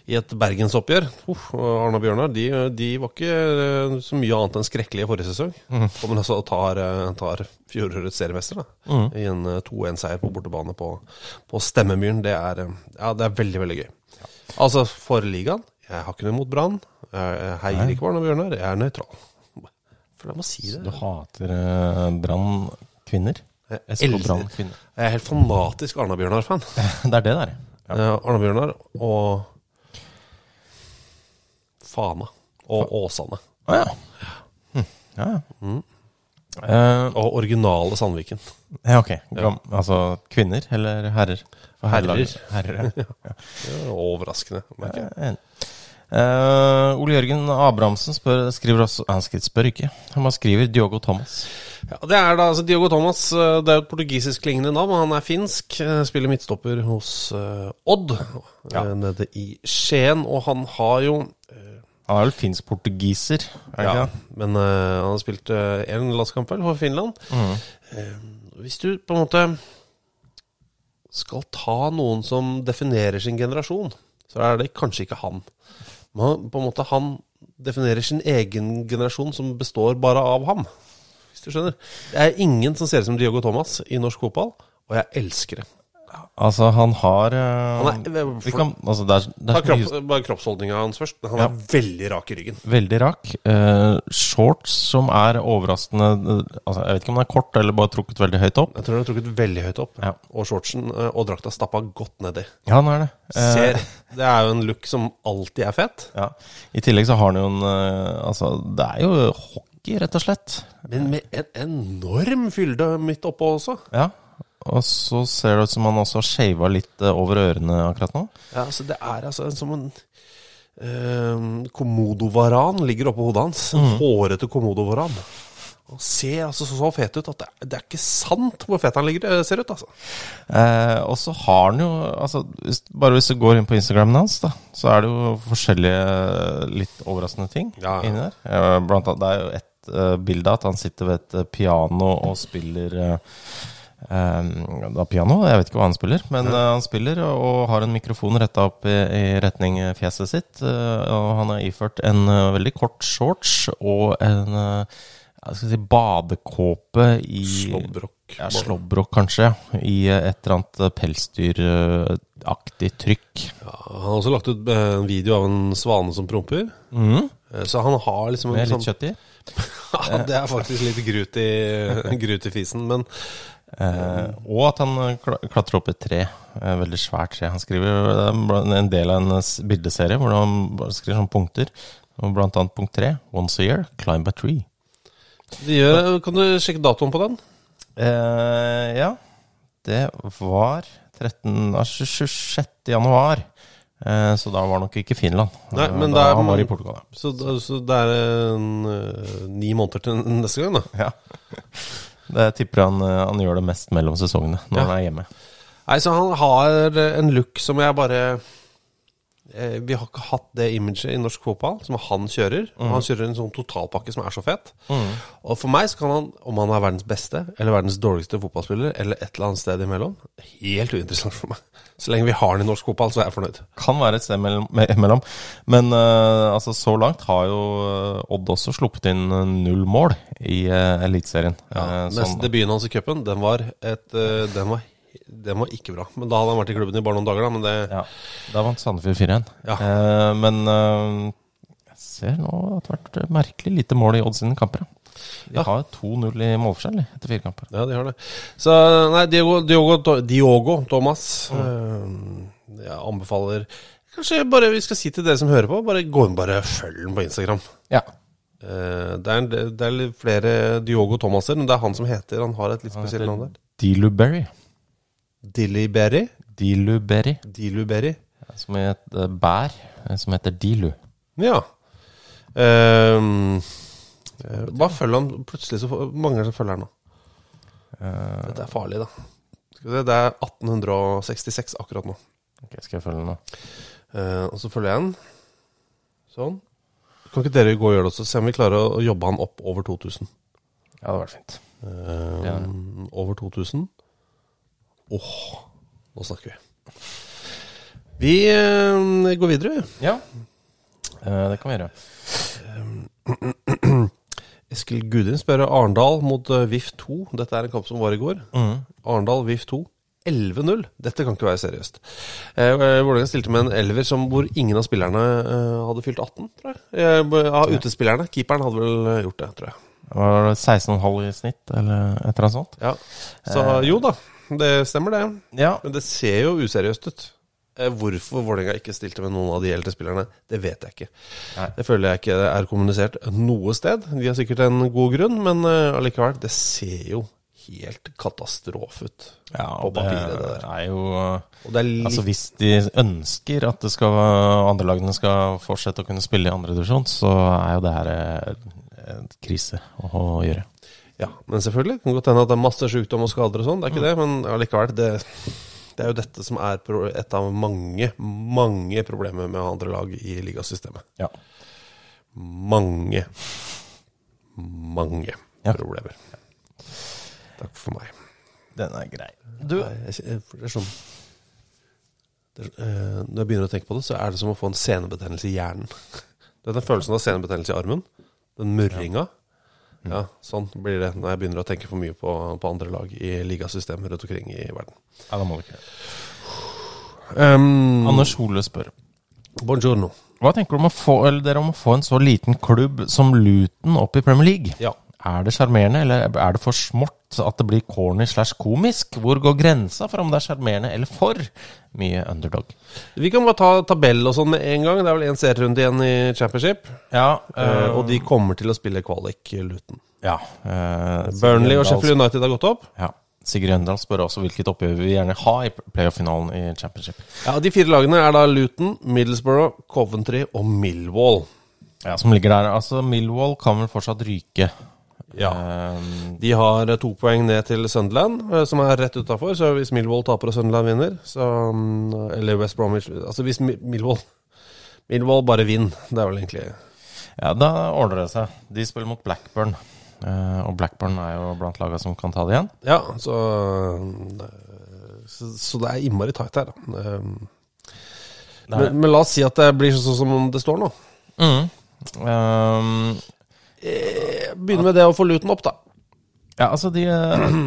i et bergensoppgjør. Uff, Arna Bjørnar de, de var ikke så mye annet enn skrekkelige forrige sesong. Men altså tar, tar fjorårets seriemester da, i en eh, 2-1-seier på bortebane på, på Stemmemyren. Det er, ja, det er veldig, veldig gøy. Altså, for ligaen Jeg har ikke noe imot Brann. Jeg heier ikke på Arna Bjørnar. Jeg er nøytral. For jeg må si det. Du hater uh, Brann kvinner? SK Brann kvinner. Jeg er helt fanatisk Arna Bjørnar-fan. det er det der, ja. Ja. Arne Bjørnar og Fana og Åsane. Å ja. Hm. Ja, ja. Eh, Og originale Sandviken. ja, ok. Ja. Altså kvinner eller herrer? Herrer. Herrer, ja. ja. Det er overraskende. merker jeg. Eh, Ole Jørgen Abrahamsen spør, skriver også Han spør ikke, han skriver Diogo Thomas. Ja, det er da altså Diogo Thomas. eh, Det er jo et portugisisk klingende navn. Han er finsk. eh, Spiller midtstopper hos uh, Odd Ja. nede i Skien. Og han har jo Han er vel finsk-portugiser, er Ja, det? men han har spilt én landskamp vel for Finland. Mm. Hvis du på en måte skal ta noen som definerer sin generasjon, så er det kanskje ikke han. Men på en måte han definerer sin egen generasjon som består bare av ham. Hvis du skjønner. Det er ingen som ser ut som Diogo Thomas i norsk fotball, og jeg elsker det. Altså, han har eh, Han er- kan, altså, det er, det er så mye- bare kroppsholdninga hans først. Han Ja. er veldig rak i ryggen. Veldig rak. Eh, shorts som er overraskende altså, Jeg vet ikke om den er kort eller bare trukket veldig høyt opp. Jeg tror den har trukket veldig høyt opp. Ja. Og shortsen eh, og drakta stappa godt nedi. Ja, han er det. Ser, det er jo en look som alltid er fet. ja. I tillegg så har han jo en Altså, det er jo hockey, rett og slett. Men med en enorm fylde midt oppå også. Ja. Og så ser det ut som han også har shava litt eh, over ørene akkurat nå. Ja, altså Det er altså som en eh, komodovaran ligger oppå hodet hans. En hårete komodovaran. Og ser altså så fet ut at det, er- det er ikke sant hvor fet han ligger, eh, ser ut. altså Eh, og så har han jo altså, hvis, Bare hvis du går inn på Instagramen hans, da, så er det jo forskjellige eh, litt overraskende ting Ja. inni der. Eh, blant annet, det er jo et eh, bilde at han sitter ved et piano og spiller eh, da piano, jeg vet ikke hva han spiller, men eh, han spiller og, har en mikrofon retta opp i, i retning eh, fjeset sitt. eh, og han har iført en eh, veldig kort shorts og en eh, jeg skal si badekåpe i Slåbrok. ja, slåbrok, kanskje. I et eller annet eh, pelsdyraktig trykk. Ja, han har også lagt ut eh, en video av en svane som promper. Mm. Eh, Så han har liksom en litt sånn kjøtt i. Ja, det er faktisk litt grut i, grut i fisen, men Eh, og at han eh, klatrer opp et tre. Et veldig svært tre. Han skriver det er blant- en del av en eh, bildeserie hvor han skriver sånne punkter. Og blant annet punkt tre. Once a year, climb a tree. gjør, kan du sjekke datoen på den? Eh, ja, det var 13, altså 26. januar. Eh, så da var nok ikke Finland. Nei, Eh, men da det er- han var i Portugal. Så, så det er en, eh, ni måneder til neste gang, da. Ja. Det tipper han, eh, han gjør det mest mellom sesongene, når Ja. han er hjemme. Nei, så han har en look som jeg bare Vi har ikke hatt det imaget i norsk fotball som han kjører. Mm. Han kjører en sånn totalpakke som er så fet. Og for meg så kan han, om han er verdens beste eller verdens dårligste fotballspiller, eller et eller annet sted imellom, helt uinteressant for meg. Så lenge vi har han i norsk fotball, så er jeg fornøyd. Kan være et sted imellom. Men uh, altså, så langt har jo eh, Odd også sluppet inn eh, null mål i uh, Eliteserien. Ja, Eh, Neste sånn- debuten hans i cupen, den var et uh, den, var, den var ikke bra. Men da hadde han vært i klubben i bare noen dager, da. Men det Ja, da vant Sandefjord 4-1. Ja. Eh, men eh, jeg ser nå at det har vært merkelig lite mål i Odd sine kamper. De Ja. har 2-0 i målforskjell etter fire kamper. Ja, de har det. Så nei, Diogo, Diogo, Diogo Thomas eh, Jeg anbefaler Kanskje bare vi skal si til dere som hører på, bare gå inn bare følg den på Instagram. Ja. Eh, det, er, det er flere Diogo Thomaser, men det er han som heter Han har et litt spesielt navn der. Diluberry. Dillyberry. Diluberry. Diluberry. Som er et eh, bær eh, som heter dilu. Ja. Um, hva følger han. Plutselig så mangler følger han nå. Dette er farlig, da. Skal vi se, Det er 1866 akkurat nå. Ok, skal jeg følge den nå? Uh, og så følger jeg den. Sånn. Kan ikke dere gå og gjøre det også? Se om vi klarer å, jobbe han opp over 2000. Ja, det hadde vært fint. Eh, Ja. Over 2000. Åh, nå snakker vi. Vi eh, går videre, vi. Ja. Eh, det kan vi gjøre. Eskil Gudin spør Arendal mot eh, VIF 2. Dette er en kamp som var i går. Mm. Arendal VIF 2. 11-0. Dette kan ikke være seriøst. Eh, Vålerenga stilte med en elver som hvor ingen av spillerne eh, hadde fylt 18, tror jeg. Eh, Av utespillerne. Keeperen hadde vel eh, gjort det, tror jeg. Var det 16,5 i snitt, eller et eller annet sånt? Ja. Så jo da, det stemmer det. Ja. Men det ser jo useriøst ut. Eh, Hvorfor Vålerenga ikke stilte med noen av de eldre spillerne, det vet jeg ikke. Nei. Det føler jeg ikke er kommunisert noe sted. De har sikkert en god grunn, men eh, allikevel, det ser jo helt katastrofe ut Ja, på papiret, det det der. er jo det er litt Altså Hvis de ønsker at det skal, andre lagene skal fortsette å kunne spille i andredivisjon, så er jo det her eh, en krise å gjøre. Ja, men selvfølgelig. Det kan godt hende at det er masse sykdom og skader og sånn, det er ikke det, men allikevel, det, det er jo dette som er et av mange, mange problemer med andre lag i ligasystemet. Ja. Mange, mange Ja. problemer. Takk for meg. Den er grei. Du, jeg, jeg, det er sånn det eh, Når jeg begynner å tenke på det, så er det som å få en senebetennelse i hjernen. Det er den følelsen av senebetennelse i armen. Den murringa. Ja, sånn blir det når jeg begynner å tenke for mye på, på andre lag i ligasystemer rundt omkring i verden. ja, da må du ikke Um, Anders Hole spør Buongiorno. Hva tenker du om å få, eller dere om å få en så liten klubb som Luton opp i Premier League? Ja. Er det sjarmerende, eller er det for smått at det blir corny slash komisk? Hvor går grensa for om det er sjarmerende eller for mye underdog? Vi kan bare ta tabell og sånn med en gang. Det er vel én serierunde igjen i championship. Ja, øh, og de kommer til å spille kvalik, Luton. ja Øh, Burnley og Sheffield United har gått opp. Ja. Sigurd Jøndal spør også hvilket oppgjør vi gjerne ha i playoff-finalen i championship. Ja, De fire lagene er da Luton, Middlesbrough, Coventry og Millwall. Ja, Som ligger der. Altså, Millwall kan vel fortsatt ryke. Ja. Eh, De har to poeng ned til Sunderland, eh, som er rett utafor. Så hvis Millwall taper og Sunderland vinner, så mm, Eller West Bromwich Altså hvis Mi- Millwall Millwall bare vinner, det er vel egentlig ja, da ordner det seg. De spiller mot Blackburn. Eh, og Blackburn er jo blant laga som kan ta det igjen. Ja, så eh, Så, så det er innmari tight her, da. Eh, er- Men, men la oss si at det blir sånn som det står nå. Mm. Um, Begynner med det å få Luton opp, da. ja, altså de, eh,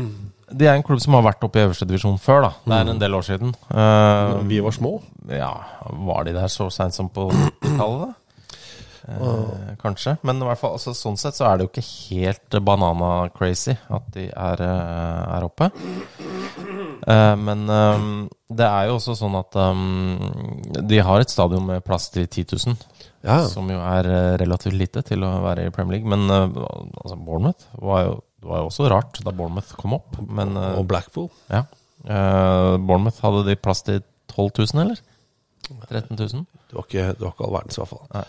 de er en klubb som har vært oppe i øverste divisjon før, da. Det er en del år siden. Uh, Vi var små. ja, var de der så seint som på 90-tallet, da? Eh, kanskje. Men i hvert fall, altså, sånn sett så er det jo ikke helt banana-crazy at de er, eh, er oppe. Uh, men um, det er jo også sånn at um, de har et stadion med plass til 10 000. Ja. Som jo er eh, relativt lite til å være i Premier League. Men eh, altså Bournemouth var jo, det var jo også rart da Bournemouth kom opp. Men eh, Og Blackpool. ja. Bournemouth, hadde de plass til 12 000, eller? 13 000? Det var ikke, det var ikke all verdens, i hvert fall. Nei.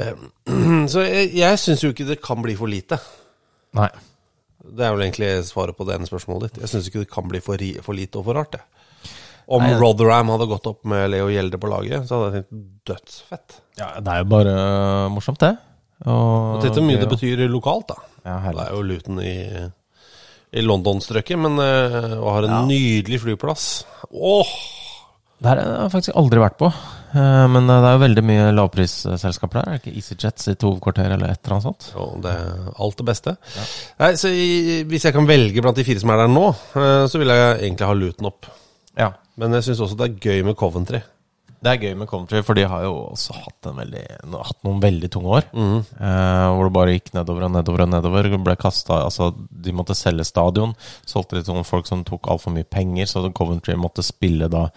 Eh, Så jeg, jeg syns jo ikke det kan bli for lite. Nei. Det er vel egentlig svaret på det ene spørsmålet ditt. Jeg syns ikke det kan bli for, for lite og for rart, jeg. Om Nei, Rotherham hadde gått opp med Leo Gjelde på laget, så hadde jeg tenkt dødsfett. Ja, det er jo bare øh, morsomt, det. Og, Tenk hvor mye det betyr lokalt, da. Ja, Det er jo Luton i, i London-strøket, men eh, og har en nydelig flyplass. Åh! Der har jeg faktisk aldri vært på. Eh, Men det er jo veldig mye lavprisselskaper der. Er det ikke EasyJets i to kvarter eller et eller annet sånt? Jo, det er alt det beste. Nei, så Hvis jeg kan velge blant de fire som er der nå, så vil jeg egentlig ha Luton opp. Ja. Men jeg syns også det er gøy med Coventry. Det er gøy med Coventry, for de har jo også hatt, en veldig, hatt noen veldig tunge år. Eh, hvor det bare gikk nedover og nedover og nedover. Ble kastet, altså, de måtte selge stadion. Solgte litt noen folk som tok altfor mye penger, så Coventry måtte spille da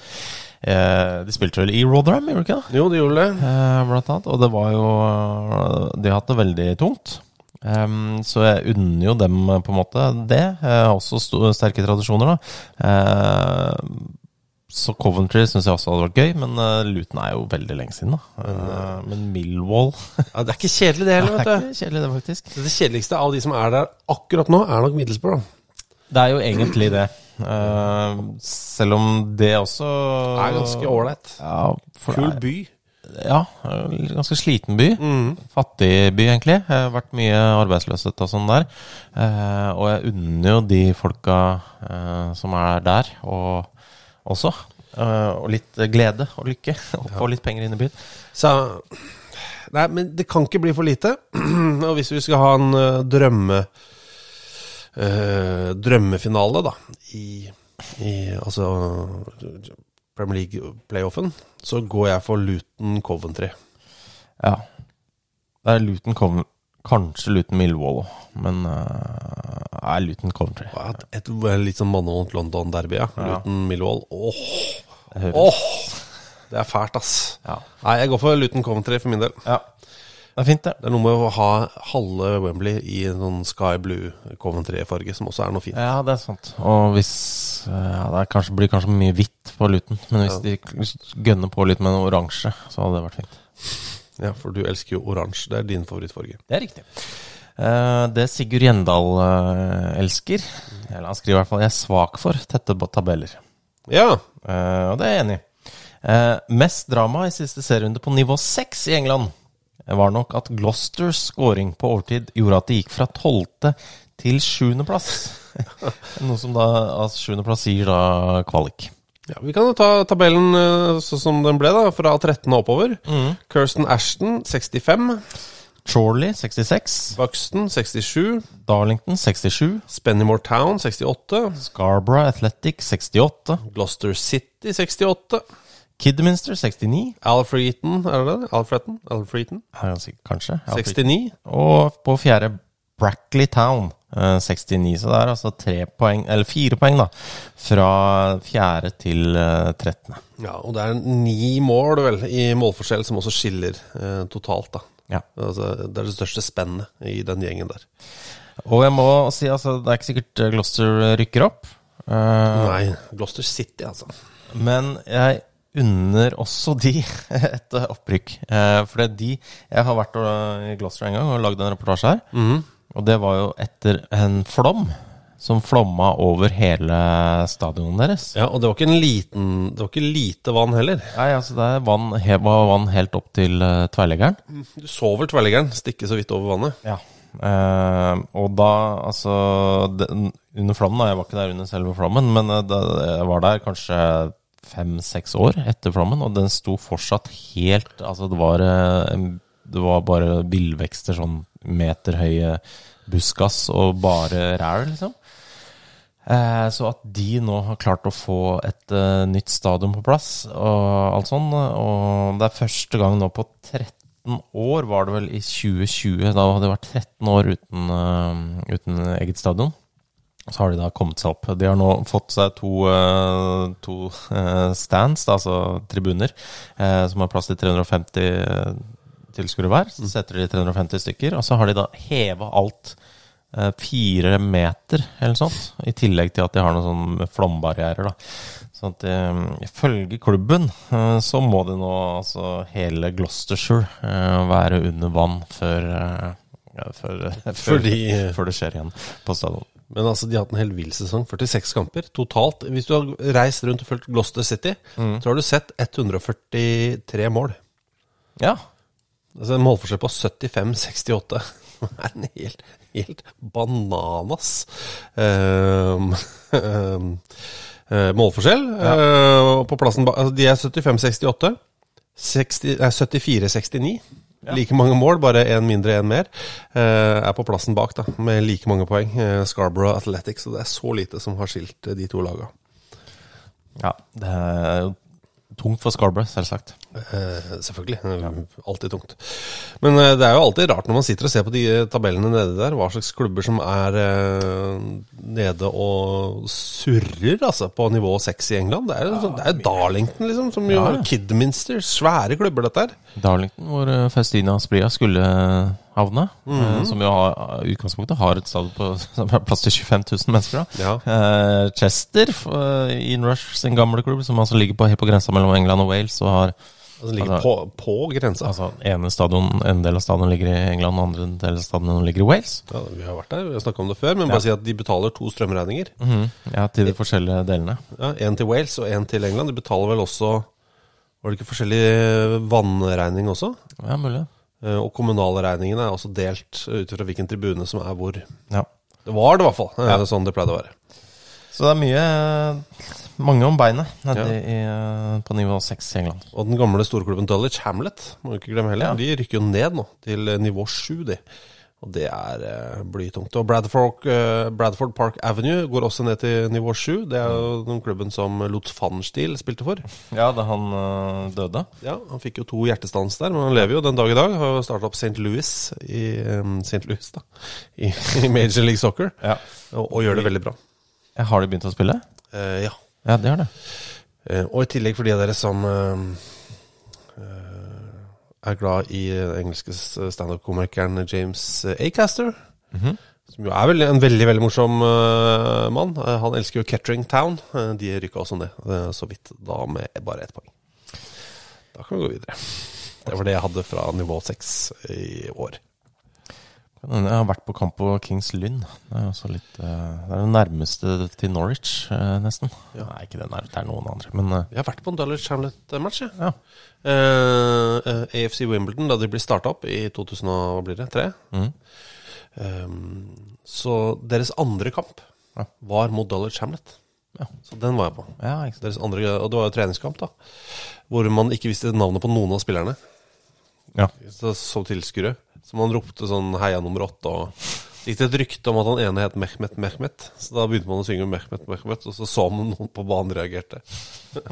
eh, De spilte vel i Rotherham, gjorde de ikke det? Jo, de gjorde det. Eh, blant annet. Og det var jo De har hatt det veldig tungt. Um, så jeg unner jo dem på en måte det. Eh, også sterke tradisjoner, da. Eh, så Coventry syns jeg også hadde vært gøy, men uh, Luton er jo veldig lenge siden, da. Uh, men Millwall Ja, det er ikke kjedelig, det heller, Det er vet du. ikke kjedelig, det, faktisk. Det kjedeligste av de som er der akkurat nå, er nok Middlesbrough. Det er jo egentlig det. Uh, selv om det også Det er ganske ålreit. Ja, Kul er- by. Ja, ganske sliten by. Fattig by, egentlig. Det har vært mye arbeidsløshet og sånn der. Eh, og jeg unner jo de folka eh, som er der, og også. eh, og litt glede og lykke. Og få litt penger inn i byen. Så Nei, men det kan ikke bli for lite. Og hvis vi skal ha en eh, drømme eh, drømmefinale, da, i, i altså Premier League-playoffen, så går jeg for Luton Coventry. Ja. Det er Luton Coventry. Kanskje Luton Millwall òg, men uh, er Luton Coventry. Et, et, litt sånn mannevondt London-derby, ja. Ja. Luton Millwall. Åh, Oh. Oh. det er fælt, ass. Ja. Nei, jeg går for Luton Coventry for min del. ja. Det er fint, det. Det er noe med å ha halve Wembley i en sånn sky blue Coventry-farge, som også er noe fint. Ja, det er sant. Og hvis ja, Det kanskje, blir kanskje mye hvitt på Luton, men hvis ja. de gønner på litt med noe oransje, så hadde det vært fint. Ja, for du elsker jo oransje. Det er din favorittfarge. Det er riktig. Eh, det Sigurd Gjendal eh, elsker Eller han skriver i hvert fall 'Jeg er svak for tette tabeller'. Ja. Eh, og det er jeg enig i. Mest drama i siste serierunde på nivå 6 i England var nok at Gloucesters scoring på overtid gjorde at de gikk fra 12. til 7. plass. Noe som da altså 7. plass gir da kvalik. Ja. Vi kan jo ta tabellen eh, sånn som den ble, da. Fra 13. og oppover. Kirsten Ashton 65. Chorley 66, Buxton 67. Darlington 67, Spennymore Town 68. Scarborough Athletic 68, Gloucester City 68. Kidminster 69 Alfreton, er det det? Alfreton? Alfreton? Kanskje. Ja, 69. Og på fjerde Brackley Town 69. Så det er altså tre poeng, eller fire poeng, da. Fra fjerde til eh, trettende. Ja, og det er ni mål, vel, i målforskjell som også skiller eh, totalt, da. Ja. Altså, det er det største spennet i den gjengen der. Og jeg må si, altså, det er ikke sikkert eh, Gloucester rykker opp. Uh, Nei, Gloucester City, altså. Men jeg unner også de et opprykk. Eh, for de Jeg har vært i Gloucester en gang og lagd en reportasje her. Og det var jo etter en flom som flomma over hele stadionet deres. Ja, og det var ikke en liten Det var ikke lite vann heller. Nei, altså det vann, var vann helt opp til uh, tverrleggeren. Du så vel tverrleggeren stikke så vidt over vannet. Ja. Eh, og da, altså det, Under flommen, da, jeg var ikke der under selve flommen, men eh, da, jeg var der kanskje fem-seks år etter flommen, og den sto fortsatt helt Altså, det var, eh, det var bare villvekster, sånn meterhøye buskas og bare ræl, liksom. Eh, så at de nå har klart å få et eh, nytt stadion på plass og alt sånn, og det er første gang nå på 13 år, var det vel i 2020, da hadde det vært 13 år uten, eh, uten eget stadion. Så har de da kommet seg opp. De har nå fått seg to, to stands, altså tribuner, som har plass til 350 tilskuere hver. Så setter de 350 stykker, og så har de da heva alt eh, fire meter eller sånt. I tillegg til at de har noen sånne flombarrierer. da. Så at eh, ifølge klubben eh, så må det nå altså hele Gloucestershire være under vann før, før, Fordi- før det skjer igjen på stadion. Men altså, de har hatt en helt vill sesong. 46 kamper totalt. Hvis du har reist rundt og fulgt Gloucester City, så har du sett 143 mål. Ja. Altså en målforskjell på 75-68. Det er en helt, helt bananas um, um, eh, målforskjell. Ja. Uh, på plassen altså De er 75-68. 60 74-69. Like mange mål, bare én mindre, én mer. eh, er på plassen bak, da, med like mange poeng. Eh, Scarborough Athletics. Og det er så lite som har skilt de to laga. ja. Det er jo tungt for Scarborough, selvsagt. Eh, selvfølgelig. Ja. Alltid tungt. Men eh, det er jo alltid rart når man sitter og ser på de eh, tabellene nede der, hva slags klubber som er eh, nede og surrer altså, på nivå seks i England. Det er jo sånn- det er Darlington, liksom, som jo Ja, har. Kidminster. Svære klubber, dette her. Darlington, hvor eh, Faustina Spria skulle eh, havne. Mhm. eh, Som jo har, utgangspunktet har et stadion på plass til 25 000 mennesker. da. Ja. Chester, uh, Inrush sin gamle klubb, som altså ligger på, helt på grensa mellom England og Wales. Og har Altså, ligger Altså- på, på grensa. altså, ene stadion, En del av stadion ligger i England, andre del av stadion ligger i Wales. Ja, vi har vært der, vi har snakka om det før, men bare si at de betaler to strømregninger. Mhm. Ja, Til de forskjellige delene. Ja, En til Wales og en til England. De betaler vel også Var det ikke forskjellig vannregning også? Ja, mulig. Eh, Og kommunalregningene er også delt ut fra hvilken tribune som er hvor. Ja. Det var det i hvert fall. Er sånn det pleide å være. Så det er mye Mange om beinet nede Ja. i, eh, på nivå seks i England. Og den gamle storklubben Dulwich Hamlet, må vi ikke glemme heller, Ja. de rykker jo ned nå, til eh, nivå sju, de. Og det er eh, blytungt. Og Bradford, eh, Bradford Park Avenue går også ned til nivå 7. Det er jo den klubben som Lutz Pfannenstiel spilte for. Ja, da han eh, døde. Ja, Han fikk jo to hjertestans der, men han lever jo den dag i dag. Har starta opp St. Louis i eh, St. Louis da, i, i Major League Soccer, Ja. og, og gjør det veldig bra. Har de begynt å spille? Eh, ja. Ja, det har det. Eh, og i tillegg for de av dere som eh, eh, er glad i den engelske standup-komikeren James Acaster, som jo er vel en veldig veldig morsom uh, mann. Uh, han elsker jo Kettering Town. Uh, de rykka også ned, så vidt, da med bare ett poeng. Da kan vi gå videre. Det var det jeg hadde fra nivå seks i år. Jeg har vært på kamp på Kings Lynn. Det er litt eh, Det er det nærmeste til Norwich, eh, nesten. Nei, ikke det nærmeste, det er noen andre. Men eh, Jeg har vært på en Dulwich Hamlet-match, jeg. ja. Uh, AFC Wimbledon, da de ble starta opp i 2003. Mm. Um, så deres andre kamp Ja. var mot Dulwich Hamlet. Ja. Så den var jeg på. ja. Deres andre, og det var jo treningskamp, da. Hvor man ikke visste navnet på noen av spillerne. Ja. Så, som tilskuere. Så man ropte sånn 'heia nummer åtte', og det gikk det et rykte om at han ene het Mehmet Mehmet. Så da begynte man å synge Mehmet Mehmet, og så så man noen på banen reagerte.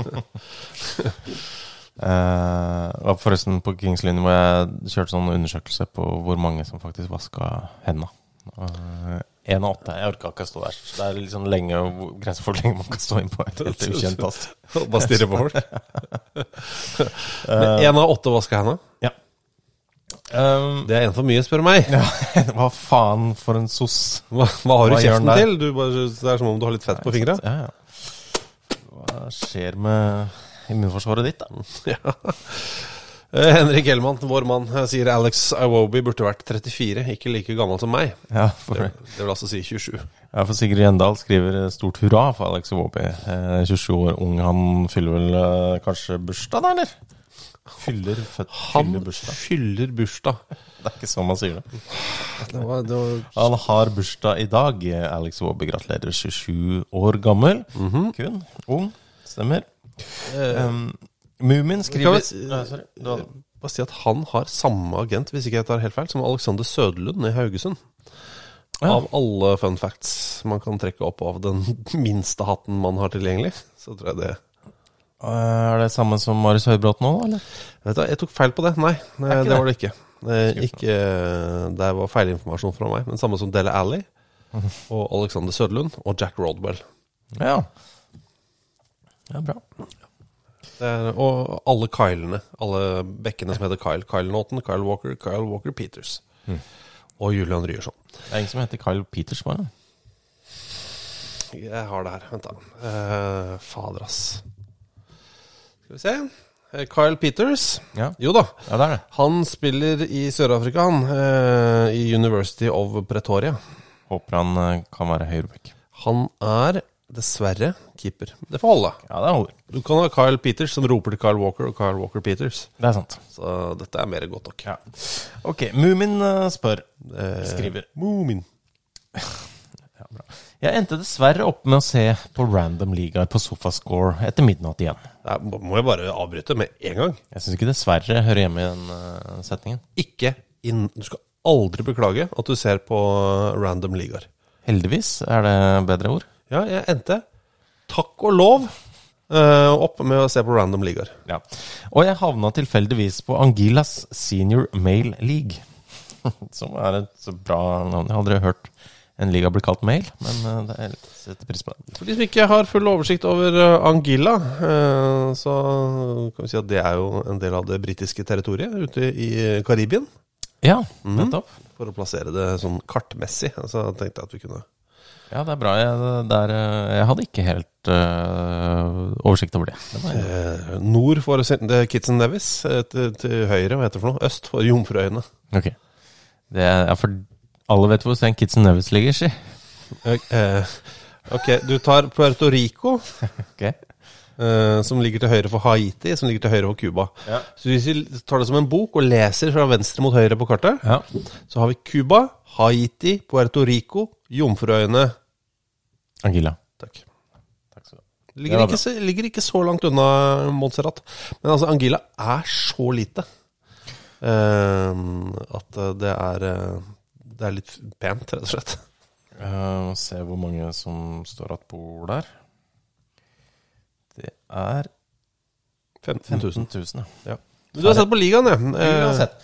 uh, forresten, på Kings Linje hvor jeg kjørte sånn undersøkelse på hvor mange som faktisk vaska henda. Én av åtte. Jeg orka ikke å stå der. Så det er sånn lenge grenser for hvor lenge man kan stå inn på et helt ukjent plass. Bare stirre på folk. Men én av åtte vaska hendene. Um, Det er en for mye, spør du meg. ja, hva faen for en sos. Hva, hva har du Hva i kjeften til? Du bare, det er som om du har litt fett på fingra. Ja, ja. Hva skjer med immunforsvaret ditt, da? Ja. Eh, Henrik Hellmann, vår mann, eh, sier Alex Iwobi burde vært 34, ikke like gammel som meg. Ja, for, Det, det vil altså si 27. ja, for Sigrid Gjendal skriver stort hurra for Alex Iwobi. Eh, 27 år ung. Han fyller vel eh, kanskje bursdag, da, eller? Fyller, født, Han fyller bursdag. fyller bursdag. Det er ikke sånn man sier det. Det var, det var, Han har bursdag i dag. Alex Waabe, gratulerer. 27 år gammel. Kun. Ung. Stemmer. Um, Mumin skriver vi- Nei, sorry. Du hadde- bare si at han har samme agent, hvis ikke jeg tar helt feil, som Alexander Søderlund i Haugesund. Ja. Av alle fun facts man kan trekke opp av den minste hatten man har tilgjengelig, så tror jeg det Er det samme som Marius Høybråten nå, eller? Vet du, Jeg tok feil på det. Nei, det, det var det ikke. Eh, ikke det var feilinformasjon fra meg. Men samme som Dele Alli og Alexander Søderlund og Jack Rodwell. Ja. Ja, bra. Er, og alle Kylene. Alle bekkene som heter Kyle. Kyle Naughton, Kyle Walker, Kyle Walker Peters. Og Julian Ryerson. Det er ingen som heter Kyle Peters, bare. Jeg har det her. Vent, da. Uh, fader, ass. Skal vi se. Eh, Kyle Peters. Ja. Jo da. Ja, det det. Han spiller i Sør-Afrika, han. eh, I University of Pretoria. Håper han eh, kan være høyreback. Han er dessverre keeper. Det får holde. Ja, det holder. Du kan ha Kyle Peters som roper til Kyle Walker, og Kyle Walker Peters. Det er sant. Så dette er mer godt nok. Ja. Ok, Mumin eh, spør. Eh, Skriver. Moomin. Jeg endte dessverre opp med å se på random ligaer på Sofascore etter midnatt igjen. Nei, må jeg bare avbryte med en gang? Jeg syns ikke 'dessverre' hører hjemme i den eh, setningen. Ikke inn Du skal aldri beklage at du ser på random ligaer. Heldigvis er det bedre ord. Ja, jeg endte, takk og lov, eh, opp med å se på random ligaer. Ja. Og jeg havna tilfeldigvis på Angilas Senior Male League. Som er et så bra navn. Jeg har aldri hørt en liga blir kalt mail, men eh, det er litt setter pris på det. For de som ikke har full oversikt over eh, Angilla, eh, så kan vi si at det er jo en del av det britiske territoriet ute i Karibien. Ja, nettopp. Mm. For å plassere det sånn kartmessig. Så tenkte jeg at vi kunne Ja, det er bra. Jeg, er, eh, jeg hadde ikke helt uh, oversikt over det. det eh, Nord for and Nevis, til, til høyre, hva heter det for noe? Øst for Jomfruøyene. ok. Det er, ja, for alle vet hvor St. Kitts and Nevis ligger, si. Okay, ok, du tar Puerto Rico, okay. eh, som ligger til høyre for Haiti, som ligger til høyre for Cuba. Ja. Så hvis vi tar det som en bok og leser fra venstre mot høyre på kartet, Ja. så har vi Cuba, Haiti, Puerto Rico, Jomfruøyene Angila. Takk. Takk ligger, ikke, så- ligger ikke så langt unna Montserrat. Men altså, Angila er så lite uh, at det er eh, Det er litt pent, rett og slett. Uh, se hvor mange som står att bord der. Det er 15 000. 000, ja. Men du har sett på ligaen, ja. Uansett.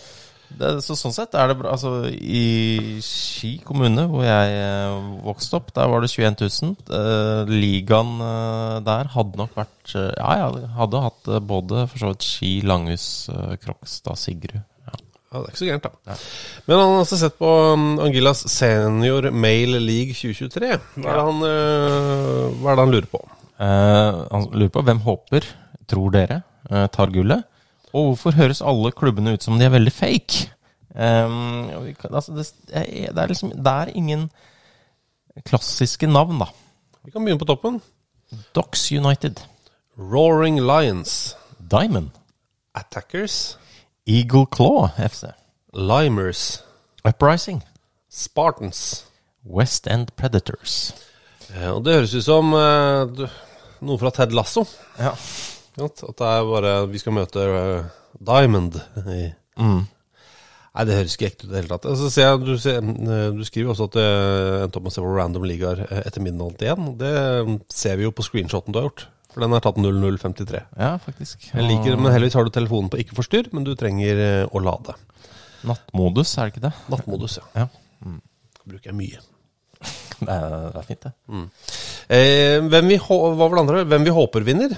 Det, så sånn sett er det bra. Altså, I Ski kommune, hvor jeg eh, vokste opp, der var det 21 000. Eh, ligaen der hadde nok vært Ja, ja, hadde hatt både for så vidt Ski, Langhus, Krokstad, Sigrud. Ja. Det er ikke så gærent, da. Men han har også sett på um, Angilas Senior Male League 2023. Hva er det han, øh, hva er det han lurer på? Eh, han lurer på hvem håper, tror dere, eh, tar gullet? Og hvorfor høres alle klubbene ut som de er veldig fake? Um, altså det, det, er liksom, det er ingen klassiske navn, da. Vi kan begynne på toppen. Docks United. Roaring Lions. Diamond. Attackers. Eagle Claw FC. Limers. Uprising. Spartans. West End Predators. Eh, og det høres ut som du, noe fra Ted Lasso. Ja. At det er bare Vi skal møte uh, Diamond Mm. Nei, det høres ikke ekte ut i det hele tatt. Altså, jeg, du, ser, du skriver også at det endte opp med å se på random ligaer etter midnatt igjen. Det ser vi jo på screenshoten du har gjort. For den er tatt 0053. Ja, faktisk. Jeg liker men Heldigvis har du telefonen på ikke forstyrr, men du trenger eh, å lade. Nattmodus, er det ikke det? Nattmodus, ja. Ja. Mm. bruker jeg mye. Det er, det er fint, det. Eh, hvem, vi, hva var det andre? Hvem vi håper vinner?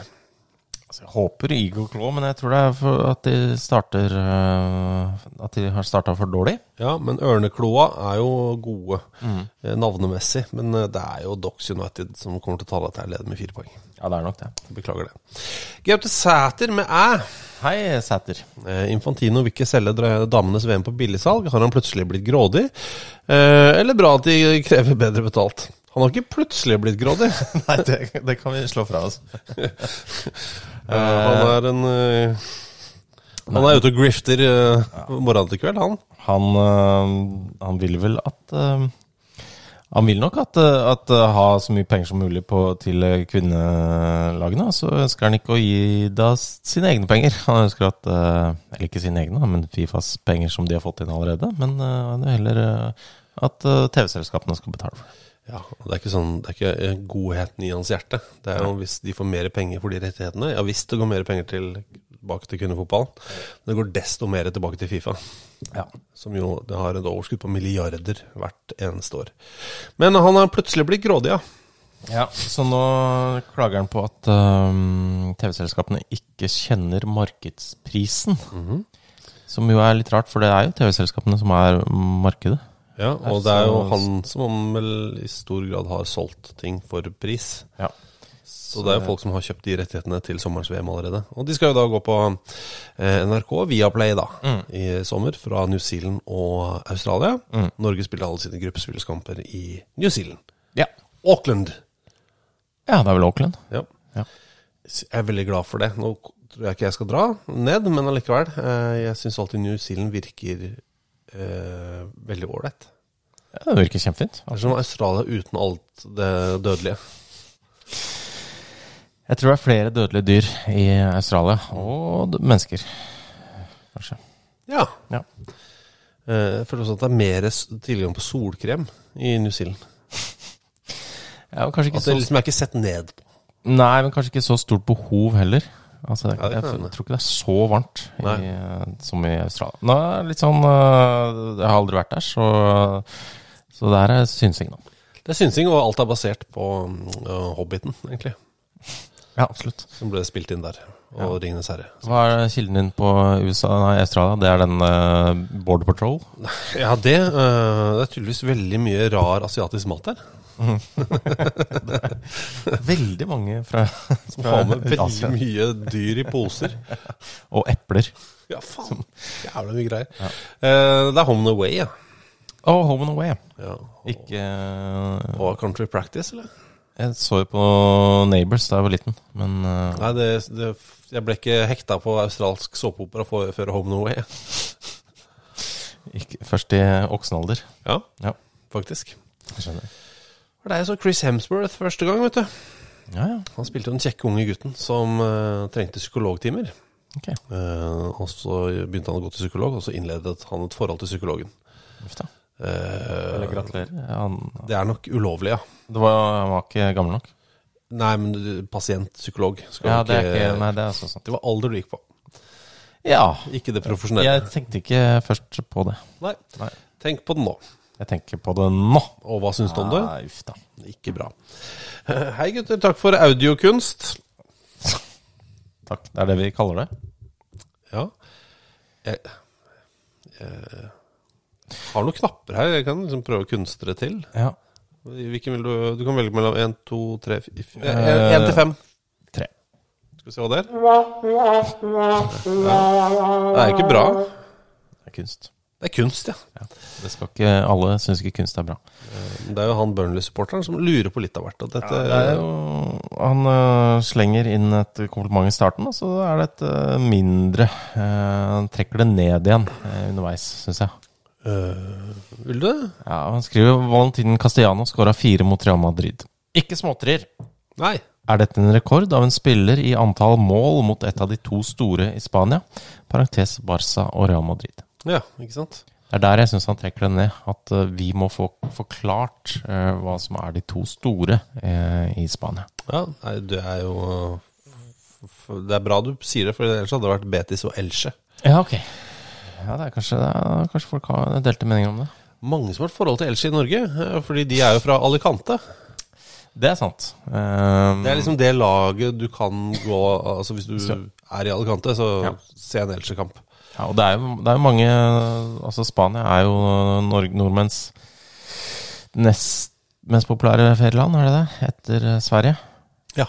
Jeg håper Eagle Claw, men jeg tror det er for at de starter øh, At de har starta for dårlig. Ja, men Ørnekloa er jo gode mm. navnemessig. Men eh, det er jo Dox United som kommer til å ta dette her ledet med fire poeng. Ja, det er nok det. Beklager det. Gaute Sæter med æ. Hei, Sæter. Eh, Infantino vil ikke selge damenes VM på billigsalg. Har han plutselig blitt grådig? Eh, eller bra at de krever bedre betalt? Han har ikke plutselig blitt grådig. Nei, det, det kan vi slå fra oss. Eh, han er en eh, Han er ute og grifter uh, morgenen til kveld, han. Han, han vil vel at Han vil nok at, at ha så mye penger som mulig på, til kvinnelagene. Så ønsker han ikke å gi da sine egne penger. Han ønsker at Eller ikke sine egne, men Fifas penger som de har fått inn allerede. Men heller at TV-selskapene skal betale for det. Ja, og Det er ikke sånn, det er ikke godheten i hans hjerte. Det er jo Hvis de får mer penger for de rettighetene Ja visst det går mer penger til, tilbake til kvinnefotballen. Men det går desto mer tilbake til Fifa. Ja. Som jo det har et overskudd på milliarder hvert eneste år. Men han har plutselig blitt grådig, ja. Ja, Så nå klager han på at um, TV-selskapene ikke kjenner markedsprisen. Som jo er litt rart, for det er jo TV-selskapene som er markedet. Ja og Altså, det er jo han som vel i stor grad har solgt ting for pris. Ja. Så det er jo folk som har kjøpt de rettighetene til sommerens VM allerede. Og de skal jo da gå på eh, NRK via Play da, i sommer, fra New Zealand og Australia. Norge spiller alle sine gruppespillskamper i New Zealand. Ja. Auckland. Ja, det er vel Auckland. Ja. Ja. Jeg er veldig glad for det. Nå tror jeg ikke jeg skal dra ned, men allikevel. Eh, jeg syns alltid New Zealand virker eh, veldig ålreit. Ja, det virker kjempefint. Det er som Australia uten alt det dødelige. Jeg tror det er flere dødelige dyr i Australia, og mennesker, kanskje. Ja. Ja. Eh, Jeg føler også at det er mer tilgang på solkrem i New Zealand. Ja, At det liksom er ikke sett ned på. nei, men kanskje ikke så stort behov heller. Altså, Ja, jeg, jeg, tror ikke det er så varmt i, som i Australia. Nå litt sånn øh, Jeg har aldri vært der, så, så det her er synsing, da. Det er synsing, og alt er basert på uh, Hobbiten, egentlig. Ja, absolutt. Som ble spilt inn der. Og Ringenes herre. Hva er kilden din på USA, nei, Australia? Det er den uh, Border Patrol? Ja, det, uh, det er tydeligvis veldig mye rar asiatisk mat Veldig mange fra, Som har med veldig mye dyr i poser. Og epler. Ja, faen. Jævla mye greier. Eh, det er Home and Away, ja. Oh, Home and Away. ja. Ikke uh, Og Country Practice, eller? Jeg så jo på Neighbors da jeg var liten, men uh, Nei, det, det, jeg ble ikke hekta på australsk såpeopera før Home and Away. ikke, først i oksenalder. Ja, Ja, faktisk. jeg skjønner. For det er jo så Chris Hemsworth første gang, vet du. Ja, ja. Han spilte jo den kjekke unge gutten som uh, trengte psykologtimer. Okay. Uh, og så begynte han å gå til psykolog, og så innledet han et forhold til psykologen. Uff da. Eh, Eller gratulerer. Han, det er nok ulovlig, ja. det var, han var ikke gammel nok? Nei, men pasientpsykolog pasient-psykolog skal Ja, det er ikke Nei, det er så sant. Det var alder du gikk på, Ja. ikke det profesjonelle. Jeg tenkte ikke først på det. Nei. Nei. Tenk på det nå. Jeg tenker på det nå. Og hva syns du om det? Nei, uff da. Ikke bra. Eh, Hei, gutter. Takk for audiokunst. Takk. Det er det vi kaller det. Ja. Jeg, jeg har noen knapper her. Jeg kan liksom prøve å kunstre til. Ja. Hvilken vil du Du kan velge mellom 1, 2, 3, 4 Eh, 1 til 5. Tre. Skal vi se hva det er. Det er ikke bra. Det er kunst. Det er kunst, ja. Det skal ikke Alle syns ikke kunst er bra. Det er jo han Burnley-supporteren som lurer på litt av hvert. Og dette, Det er jo, han øh, slenger inn et kompliment i starten, og så er det et øh, mindre øh, Han trekker det ned igjen underveis, syns jeg. Uh, Vil du? Ja, Han skriver Valentin Castellano skåra fire mot Real Madrid. Ikke småtterier. Nei. Er dette en rekord av en spiller i antall mål mot et av de to store i Spania? Parentes Barca og Real Madrid. Ja, ikke sant? Det er der jeg syns han trekker det ned. At øh, vi må få forklart øh, hva som er de to store øh, i Spania. Ja, det er jo Det er bra du sier det, for ellers hadde det vært Betis og Elche. Ja, ok. Ja, det er kanskje, det er, kanskje folk har delte meninger om det. Mange som har et forhold til Elche i Norge, eh, fordi de er jo fra Alicante. Det er sant. Um, Det er liksom det laget du kan gå Altså Hvis du er i Alicante, så Ja. se en Elche-kamp. Ja, og det er, jo, det er jo mange Altså, Spania er jo Norge, nordmenns nest mest populære ferieland, er det det? Etter eh, Sverige. Ja.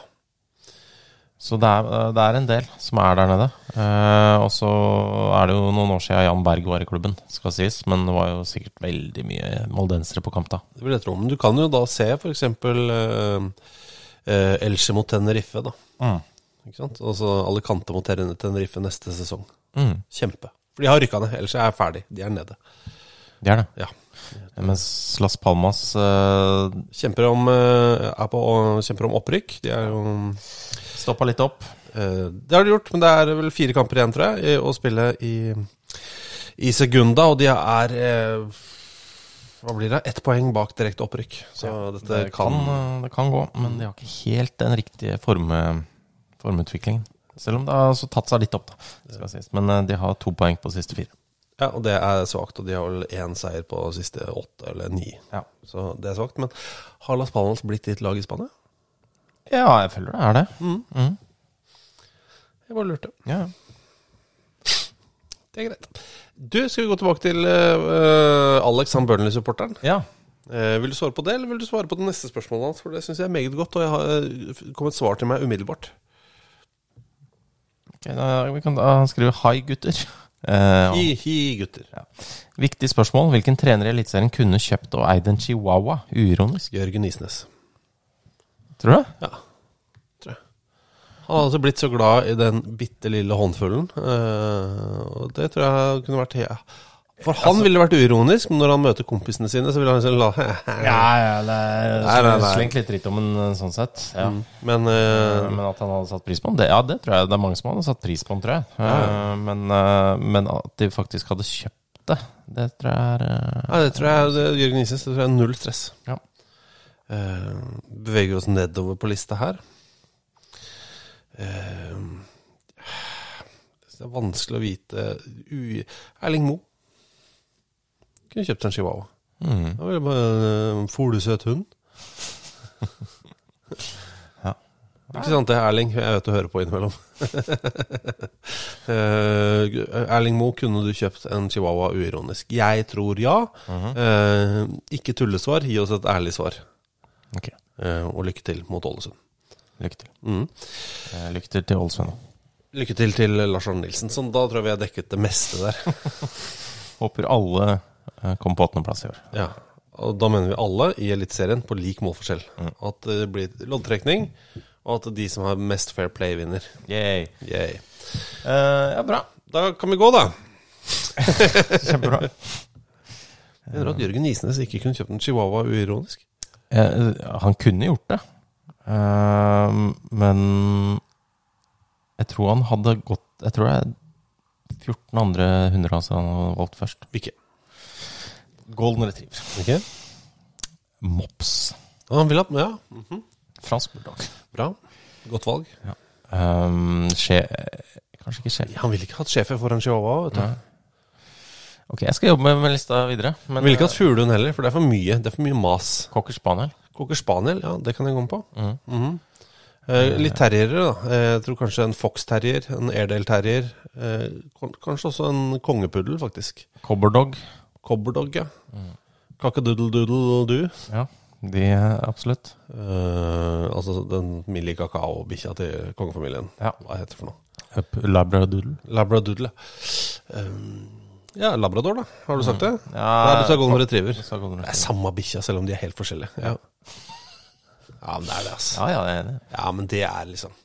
Så det er, eh, det er en del som er der nede. Eh, og så er det jo noen år siden Jan Berg var i klubben, skal sies. Men det var jo sikkert veldig mye moldensere på kamp da. Det vil jeg tro. Men du kan jo da se f.eks. Uh, uh, Elche mot Tenerife, da. Mm. Ikke sant? Altså Alicante mot Tenerife neste sesong. Mm. Kjempe. For de har rykka ned. ellers er jeg ferdig. De er nede. De er det. Ja. Mens Las Palmas uh, Kjemper om, uh, på, kjemper om opprykk. De er jo stoppa litt opp. Uh, Det har de gjort, men det er vel fire kamper igjen, tror jeg, i- å spille i, i Segunda. Og de er Hva blir det? Ett poeng bak direkte opprykk. Så dette Det kan, kan, det kan gå, men de har ikke helt den riktige form, formutviklingen. Selv om det har tatt seg litt opp, da. Men eh, de har to poeng på siste fire. Ja, og det er svakt. Og de har vel én seier på siste åtte eller ni. Ja. Så det er svakt. Men har Las Palmas blitt ditt lag i Spania? Ja, jeg føler det er det. Mm. Jeg bare lurte. Ja. Det er greit. Du, skal vi gå tilbake til uh, Alex, han Burnley-supporteren? ja. Uh, vil du svare på det, eller vil du svare på det neste spørsmålet hans? For det syns jeg er meget godt, og jeg har kommet svar til meg umiddelbart. Da, vi kan, da, han skriver 'hei, gutter'. Eh, Hi, hi, gutter. viktig spørsmål. Hvilken trener i Eliteserien kunne kjøpt og eid en chihuahua? Uironisk. Jørgen Isnes. Tror du det? Ja, tror jeg. Han hadde altså blitt så glad i den bitte lille håndfullen. eh, og det tror jeg kunne vært he- For han ville vært uironisk, men når han møter kompisene sine, så ville han liksom la Ja, ja, det er slengt litt dritt om en sånn sett. Ja. Men uh, Men at han hadde satt pris på den, det, ja, det tror jeg det er mange som hadde satt pris på den, tror jeg. Eh, Men, uh, men at de faktisk hadde kjøpt det, det tror jeg er uh, Ja, det tror jeg det, Jørgen Isnes, det tror jeg er null stress. Ja. Eh, beveger oss nedover på lista her. Eh, det er vanskelig å vite Erling Moe. Kunne kjøpt en chihuahua. mm. Det var bare en folesøt hund. Ja. Ikke sant det, Erling? Jeg vet du hører på innimellom. uh, Erling Moe, kunne du kjøpt en chihuahua uironisk? Jeg tror ja. Eh, ikke tullesvar, gi oss et ærlig svar. Ok, Eh, og lykke til mot Ålesund. lykke til. Mm. Lykke til til Ålesund. Lykke til til Lars Arne Nilsen. Sånn, da tror jeg vi har dekket det meste der. Håper alle kommer på åttendeplass i år. Ja, og Da mener vi alle i Eliteserien på lik målforskjell. At det blir loddtrekning, og at de som har mest fair play, vinner. Yay. Yay. Uh, ja, bra. Da kan vi gå, da. Kjempebra. Mener at Jørgen Isnes ikke kunne kjøpt en chihuahua uironisk. Eh, han kunne gjort det, uh, men jeg tror han hadde gått Jeg tror det er 14 andre hunderaser han hadde valgt først. Hvilke? Golden retriever. Ikke? Mops. Ja, Han vil ha Ja, mhm. Fransk bulldog. bra. Godt valg. Um, skje, kanskje ikke sjef. Han ville ikke hatt sjefer foran chihuahua. vet du. Nei. Ok, jeg skal jobbe med, med lista videre. Men ville ikke hatt fuglehund heller, for det er for mye Det er for mye mas. eh, Cocker spaniel. Cocker spaniel, ja, det kan jeg gå med på. Mm. Mm -hmm. Eh, litt terriere, da. Eh, Jeg tror kanskje en fox terrier, en airdale-terrier. Eh, kanskje også en kongepuddel, faktisk. Cobberdog. Cobberdog, ja. Mm. Kakadoodle-doodle-doo. Ja, de er absolutt. Eh, altså den milde kakao-bikkja til kongefamilien. Ja. Hva heter det for noe? Labradoodle. Labradoodle. Um, ja, labrador, da. Har du sagt det? Mm. Ja, Nei, du sa golden retriever. Det er samme bikkja, selv om de er helt forskjellige. Ja, ja men det er det, altså. Ja, ja, det er det. Ja, men det er liksom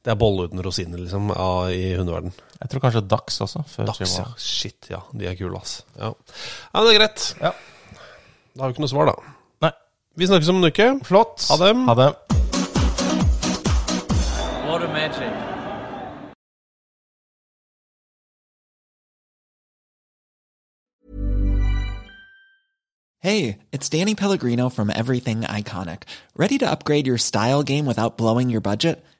Det er bolle uten rosiner, liksom, ja, i hundeverden. Jeg tror kanskje Dax også. Før Dax, ja. Shit, ja. De er kule, ass. Ja. ja, men det er greit. Ja. Da har vi ikke noe svar, da. Nei. Vi snakkes om en uke. Flott. Ha dem. Ha det. What a magic. Hey, it's Danny Pellegrino from Everything Iconic. Ready to upgrade your style game without blowing your budget?